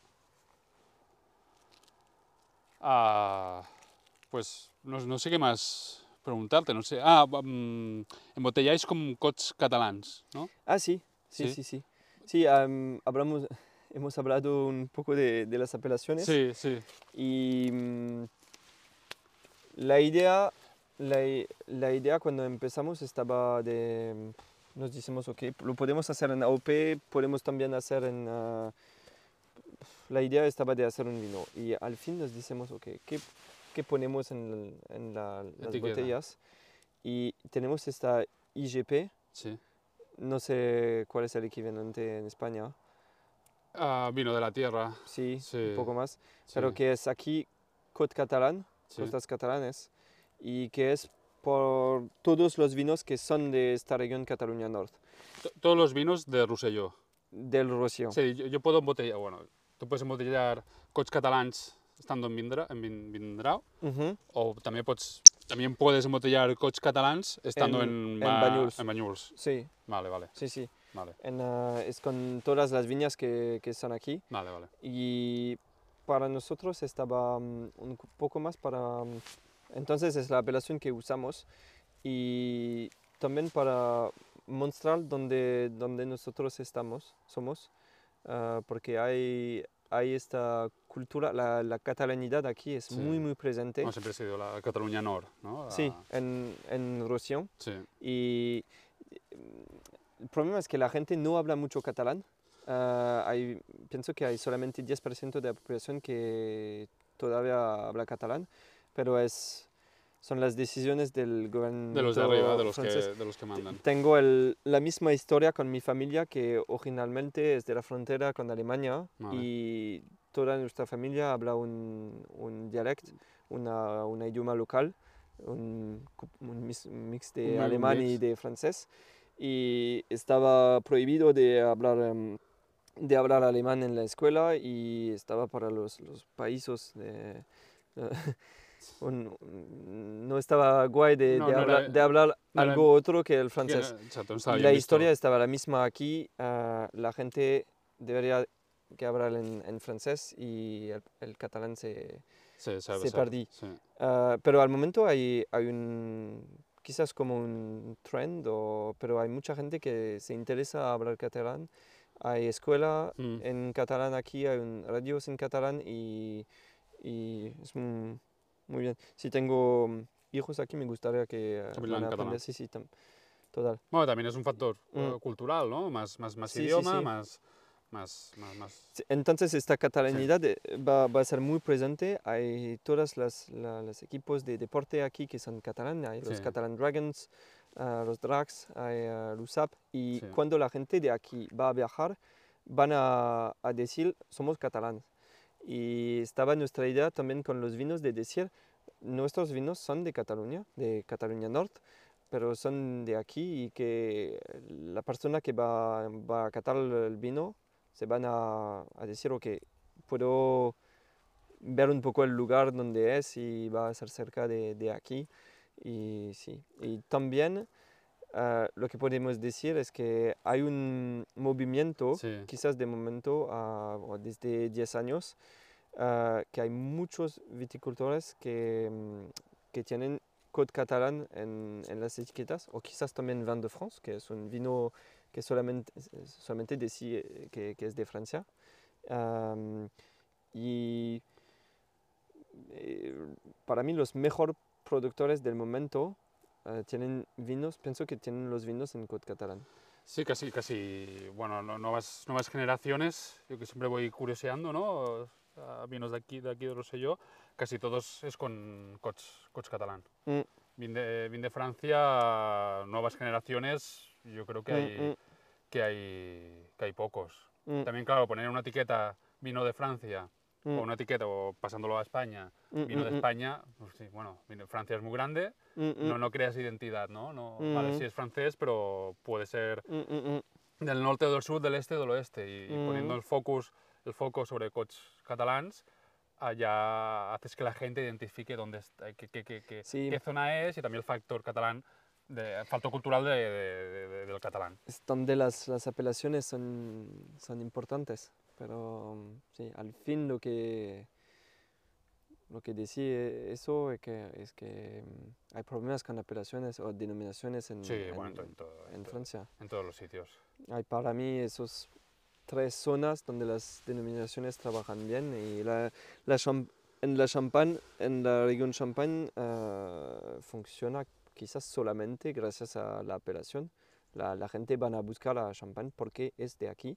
Ah, pues no, no sé qué más preguntarte, no sé. Ah, mm, embotelláis con cots catalans, ¿no? Ah, sí, sí, Sí. sí, sí. Sí, am, hablamos, hemos hablado un poco de, de las apelaciones Sí, sí. y mm, la idea, la, la idea cuando empezamos estaba de, mm, nos decimos, ok, lo podemos hacer en AOP, podemos también hacer en... ah, la idea estaba de hacer un vino y al fin nos decimos, ok, ¿qué, qué ponemos en, en la- las botellas? Y tenemos esta IGP, sí. no sé cuál es el equivalente en España, Ah, vino de la tierra. sí, Sí, un poco más, sí, pero que es aquí Côte Catalán, costas catalanes, y que es por todos los vinos que son de esta región Cataluña Norte, To- Todos los vinos de Rosselló. del Rocío. Sí, yo, yo puedo embotellar, bueno, tú puedes embotellar cots catalans estando en, Vindra, en Vin- Vindrau, o también puedes, también puedes embotellar cots catalans estando En- en, en Ba- Banyuls. en Banyuls. Sí, Vale, vale, sí, sí. vale, En, ah, es con todas las viñas que, que son aquí. vale, vale. Y para nosotros estaba mm, un poco más para... mm, Entonces es la apelación que usamos y también para mostrar dónde, dónde nosotros estamos, somos, ah, porque hay, hay esta cultura, la, la catalanidad aquí es Sí. muy, muy presente. Bueno, siempre ha sido la Cataluña Nord, ¿no? La- Sí, en, en Roussillon. sí, Y mm, el problema es que la gente no habla mucho catalán. Ah, hay, pienso que hay solamente 10% de la población que todavía habla catalán, pero es, son las decisiones del gobierno de los de arriba, de los, que, de los que mandan. Tengo el- la misma historia con mi familia que originalmente es de la frontera con Alemania Vale. y toda nuestra familia habla un, un dialecto, una, un idioma local, un, un mix de Un alemán y mix. de francés y estaba prohibido de hablar em, de hablar alemán en la escuela y estaba para los, los países de, un- un- no estaba guay de, No, de no era- hablar, de hablar no era- algo otro que el francés. bien la visto. historia estaba la misma aquí. ah, la gente debería que hablar en, en francés y el, el catalán se... Sí, sabe, se perdí. sí. ah, pero al momento hay, hay un... quizás como un trend, o, pero hay mucha gente que se interesa hablar catalán. Hay escuela Mm. en catalán aquí, hay un, radios en catalán y, y es muy, muy bien. Si tengo mm, hijos aquí, me gustaría que eh, aprender. Sí, sí, tam- total. Bueno, también es un factor eh, Mm. cultural, ¿no? Más, más, más Sí, sí, idioma, sí. Más, más, más, más... Sí, Entonces esta catalanidad eh, va, va a ser muy presente. Hay todos los equipos de deporte aquí que son catalán. Hay los Sí. Catalan Dragons, ah, los Drags, hay ah, l'USAP. Y Sí. cuando la gente de aquí va a viajar, van a, a decir somos catalanes. Y estaba nuestra idea también con los vinos de decir nuestros vinos son de Cataluña, de Cataluña Norte, pero son de aquí y que la persona que va, va a catar el vino se van a, a decir, ok, puedo ver un poco el lugar donde es y va a ser cerca de, de aquí. Y sí, y también ah, lo que podemos decir es que hay un movimiento, Sí. quizás de momento, o desde 10 años, ah, que hay muchos viticultores que, mm, que tienen Côte catalán en, en las etiquetas, o quizás también Vin de France, que es un vino que solamente, solamente dice que, que es de Francia. Am, y eh, para mí los mejores productores del momento eh, tienen vinos, pienso que tienen los vinos en catalán. Sí, casi, casi, bueno, no- nuevas, nuevas generaciones, yo que siempre voy curioseando, ¿no? A vinos de aquí, de aquí de Rosselló, casi todos es con cots, cots catalán. Mm. Vin de, vin de Francia, nuevas generaciones, yo creo que Mm, hay, mm, que hay, que hay pocos. mm. También, claro, poner una etiqueta vino de Francia Mm. o una etiqueta, o pasándolo a España, Mm, vino mm, de mm, España, pues sí, bueno, vino- Francia es muy grande, mm, mm, no, no creas identidad, ¿no? no Vale, Mm. sí es francés, pero puede ser mm, mm, mm. del norte o del sur, del este o del oeste, y, y poniendo Mm. el focus, el foco sobre coches catalans, allá haces que la gente identifique dónde está, qué, qué- qué- qué- Sí. qué zona es y también el factor catalán, de, el factor cultural de- de- de- del catalán. Es donde las, las apelaciones son, son importantes, pero mm, sí, al fin lo que, lo que decía eso es que, es que mm, hay problemas con apelaciones o denominaciones en, Sí, en, bueno, en, to- en todo- en en to- Francia. en todos los sitios. Hay para mí esos tres zonas donde las denominaciones trabajan bien y la, la en la Champagne, en la región Champagne, eh, funciona quizás solamente gracias a la apelación. La, la gente van a buscar a Champagne porque es de aquí.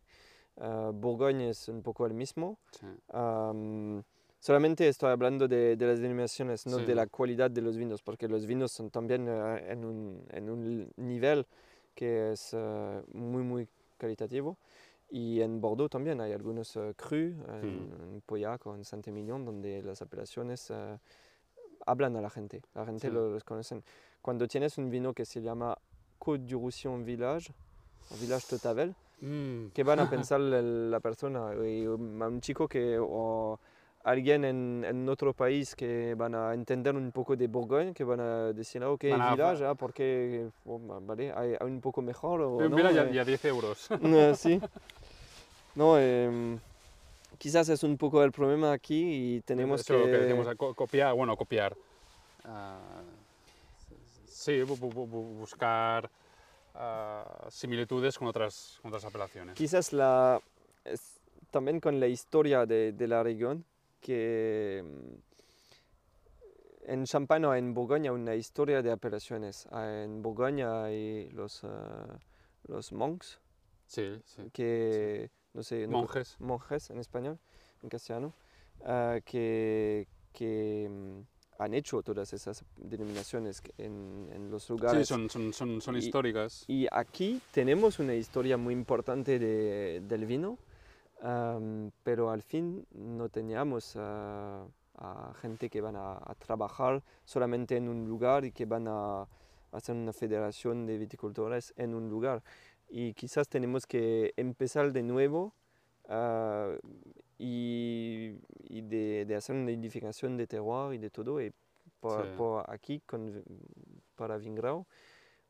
Eh, Bourgogne es un poco el mismo. Sí. Am, solamente estoy hablando de, de las denominaciones, no Sí. de la calidad de los vinos, porque los vinos son también eh, en, un, en un nivel que es eh, muy, muy caritativo. Y en Bordeaux también hay algunos eh, crus, en, en Pauillac o en Saint-Emilion, donde las apelaciones hablan a la gente, la gente Sí. lo los conocen. Cuando tienes un vino que se llama Côte du Roussillon Village, Village de Tavel, Mm, ¿Qué van a pensar la persona? Y a un chico que, o alguien en, en otro país que van a entender un poco de Bourgogne, que van a decir, ah, ok, Van a- village, ah, porque, oh, vale, hay, hay un poco mejor o eh, no. Ya, eh, ya 10 euros. eh, sí. No, em, quizás es un poco el problema aquí y tenemos Eso que... que decimos, co- copiar, bueno, copiar. Ah, sí, bu- bu- bu- buscar similitudes con otras, con otras apelaciones. Quizás la, es también con la historia de, de la región, que mm, en Champagne o en Borgoña una historia de apelaciones. Ah, En Borgoña hay los, ah, los monks, Sí, sí. que no sé, no- Monjes. monjes en español, en castellano, ah, que, que mm, han hecho todas esas denominaciones en, en los Sí, lugares. son, son, son, son Y- históricas. Y aquí tenemos una historia muy importante de- del vino, am, pero al fin no teníamos ah, a gente que van a, a trabajar solamente en un lugar y que van a hacer una federación de viticultores en un lugar. Y quizás tenemos que empezar de nuevo ah, y, y de, de hacer una identificación de terroir y de todo. Y por, Sí. por aquí, con, para Vingrau,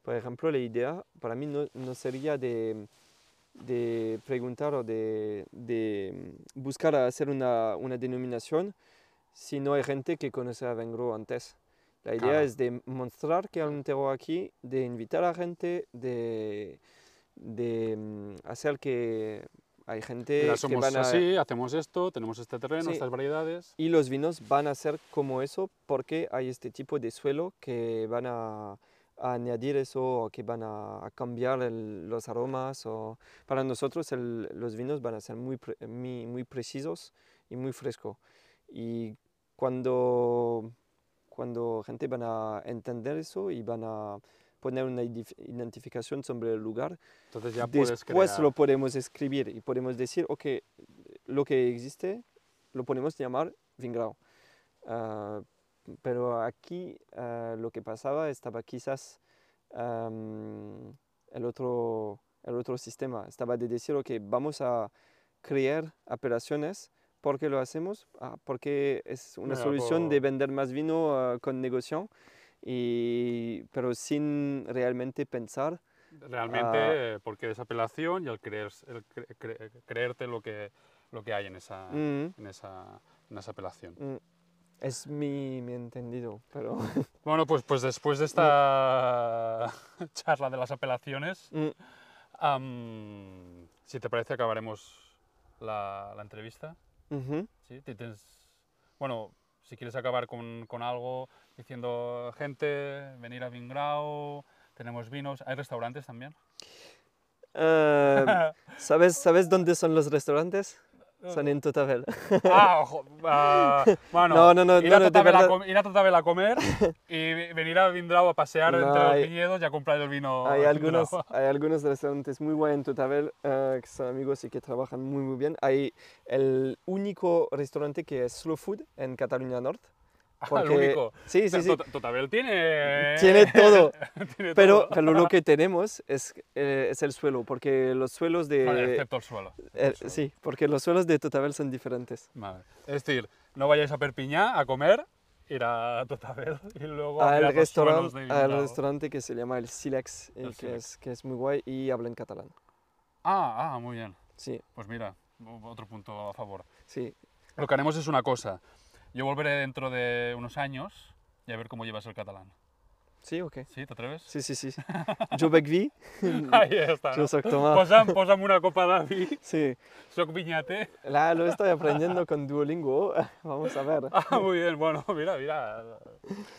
por ejemplo, la idea para mí no, no sería de, de preguntar o de, de buscar hacer una, una denominación si no hay gente que conoce a Vengro antes. La idea Claro. es de mostrar que hay un terror aquí, de invitar a gente, de, de mm, hacer que hay gente Mira, que somos van a... así, hacemos esto, tenemos este terreno, Sí. estas variedades. Y los vinos van a ser como eso porque hay este tipo de suelo que van a, a añadir eso o que van a, a cambiar el- los aromas. O para nosotros el- los vinos van a ser muy, pre- muy, muy precisos y muy frescos. Y cuando, cuando gente van a entender eso y van a poner una identificación sobre el lugar, Entonces ya Después lo podemos escribir y podemos decir, ok, lo que existe lo podemos llamar Vingrau. Ah, pero aquí ah, lo que pasaba estaba quizás am, el, otro, el otro sistema. Estaba de decir, ok, vamos a crear apelaciones. ¿Por qué lo hacemos? Ah, porque es una solución de por- vender más vino ah, con negocio, y, pero sin realmente pensar Realmente, Ah. eh, porque es apelación y al creer, el cre- cre- creerte lo que, lo que hay en esa, Mm, en esa, en esa apelación. mm. Es mi, mi entendido, pero... Bueno, pues, pues después de esta charla de las apelaciones, Mm, am, si te parece acabaremos la, la entrevista. ujú. ¿sí? Ti- tienes- bueno, si quieres acabar con, con algo diciendo gente, venir a Vingrau, tenemos vinos, hay restaurantes también. Eh, ¿sabes, ¿Sabes dónde son los restaurantes? Són en Totavel. Ah, ojo, uh, bueno, No, no, no, ir, no, a no, Totabel com- ir a Totabel a comer y venir a Vindrau a pasear No, entre los hay- viñedos y a comprar el vino. Hay algunos, hay algunos restaurantes muy buenos en Totavel eh, que son amigos y que trabajan muy muy bien. Hay el único restaurante que es Slow Food en Cataluña Norte. Porque- el único. Sí, sí, sí. Tot- Totabel tiene... Tiene todo. tiene Pero, todo. lo que tenemos es, eh, es el suelo, porque los suelos de... Vale, excepto el suelo. eh, suelo. sí, porque los suelos de Totavel son diferentes. Vale. Es decir, no vayáis a Perpiñá a comer, ir a Totabel y luego a Al restaurante, al restaurante que se llama el Silex, y El que, Silex. es, que es muy guay y habla en catalán. Ah, ah, muy bien. Sí, Pues mira, otro punto a favor. sí. Lo que haremos es una cosa. Yo volveré dentro de unos años y a ver cómo llevas el catalán. Sí, ok. ¿Sí? ¿Te atreves? Sí, sí, sí. Jo bec vi, Ahí está. jo ¿no? soc Tomàs. Posa'm, posa'm una copa de vi, Sí, soc viñate. la, lo estoy aprendiendo con Duolingo. Vamos a ver. Ah, muy bien, bueno, mira, mira.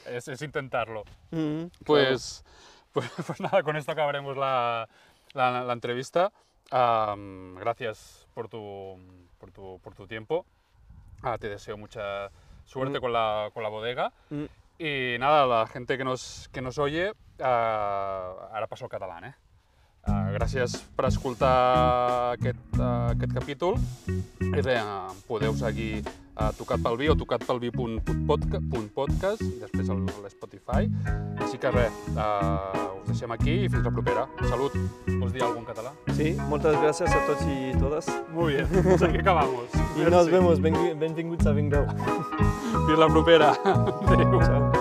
Es, es intentarlo. Mm, Pues, pues, pues nada, con esto acabaremos la, la- la entrevista. Am, gracias por tu, por tu, por tu tiempo. Ah, te deseo mucha suerte Mm. con, la, con la bodega. Mm. Y nada, la gente que nos, que nos oye, ah, ara passo al català, eh? Ah, gràcies per escoltar aquest, ah, aquest capítol. I res, em podeu seguir a Tocat pel Vi o tocatpelvi.podcast i després a l'Spotify. Així que res, ah, us deixem aquí i fins la propera. Salut! Vols dir alguna en català? Sí, muchas gracias a todos y todas. Muy bien, pues aquí acabamos. Y nos vemos. Benvi- Benvinguts a Vingrau. Fins la propera. Adéu. Chao.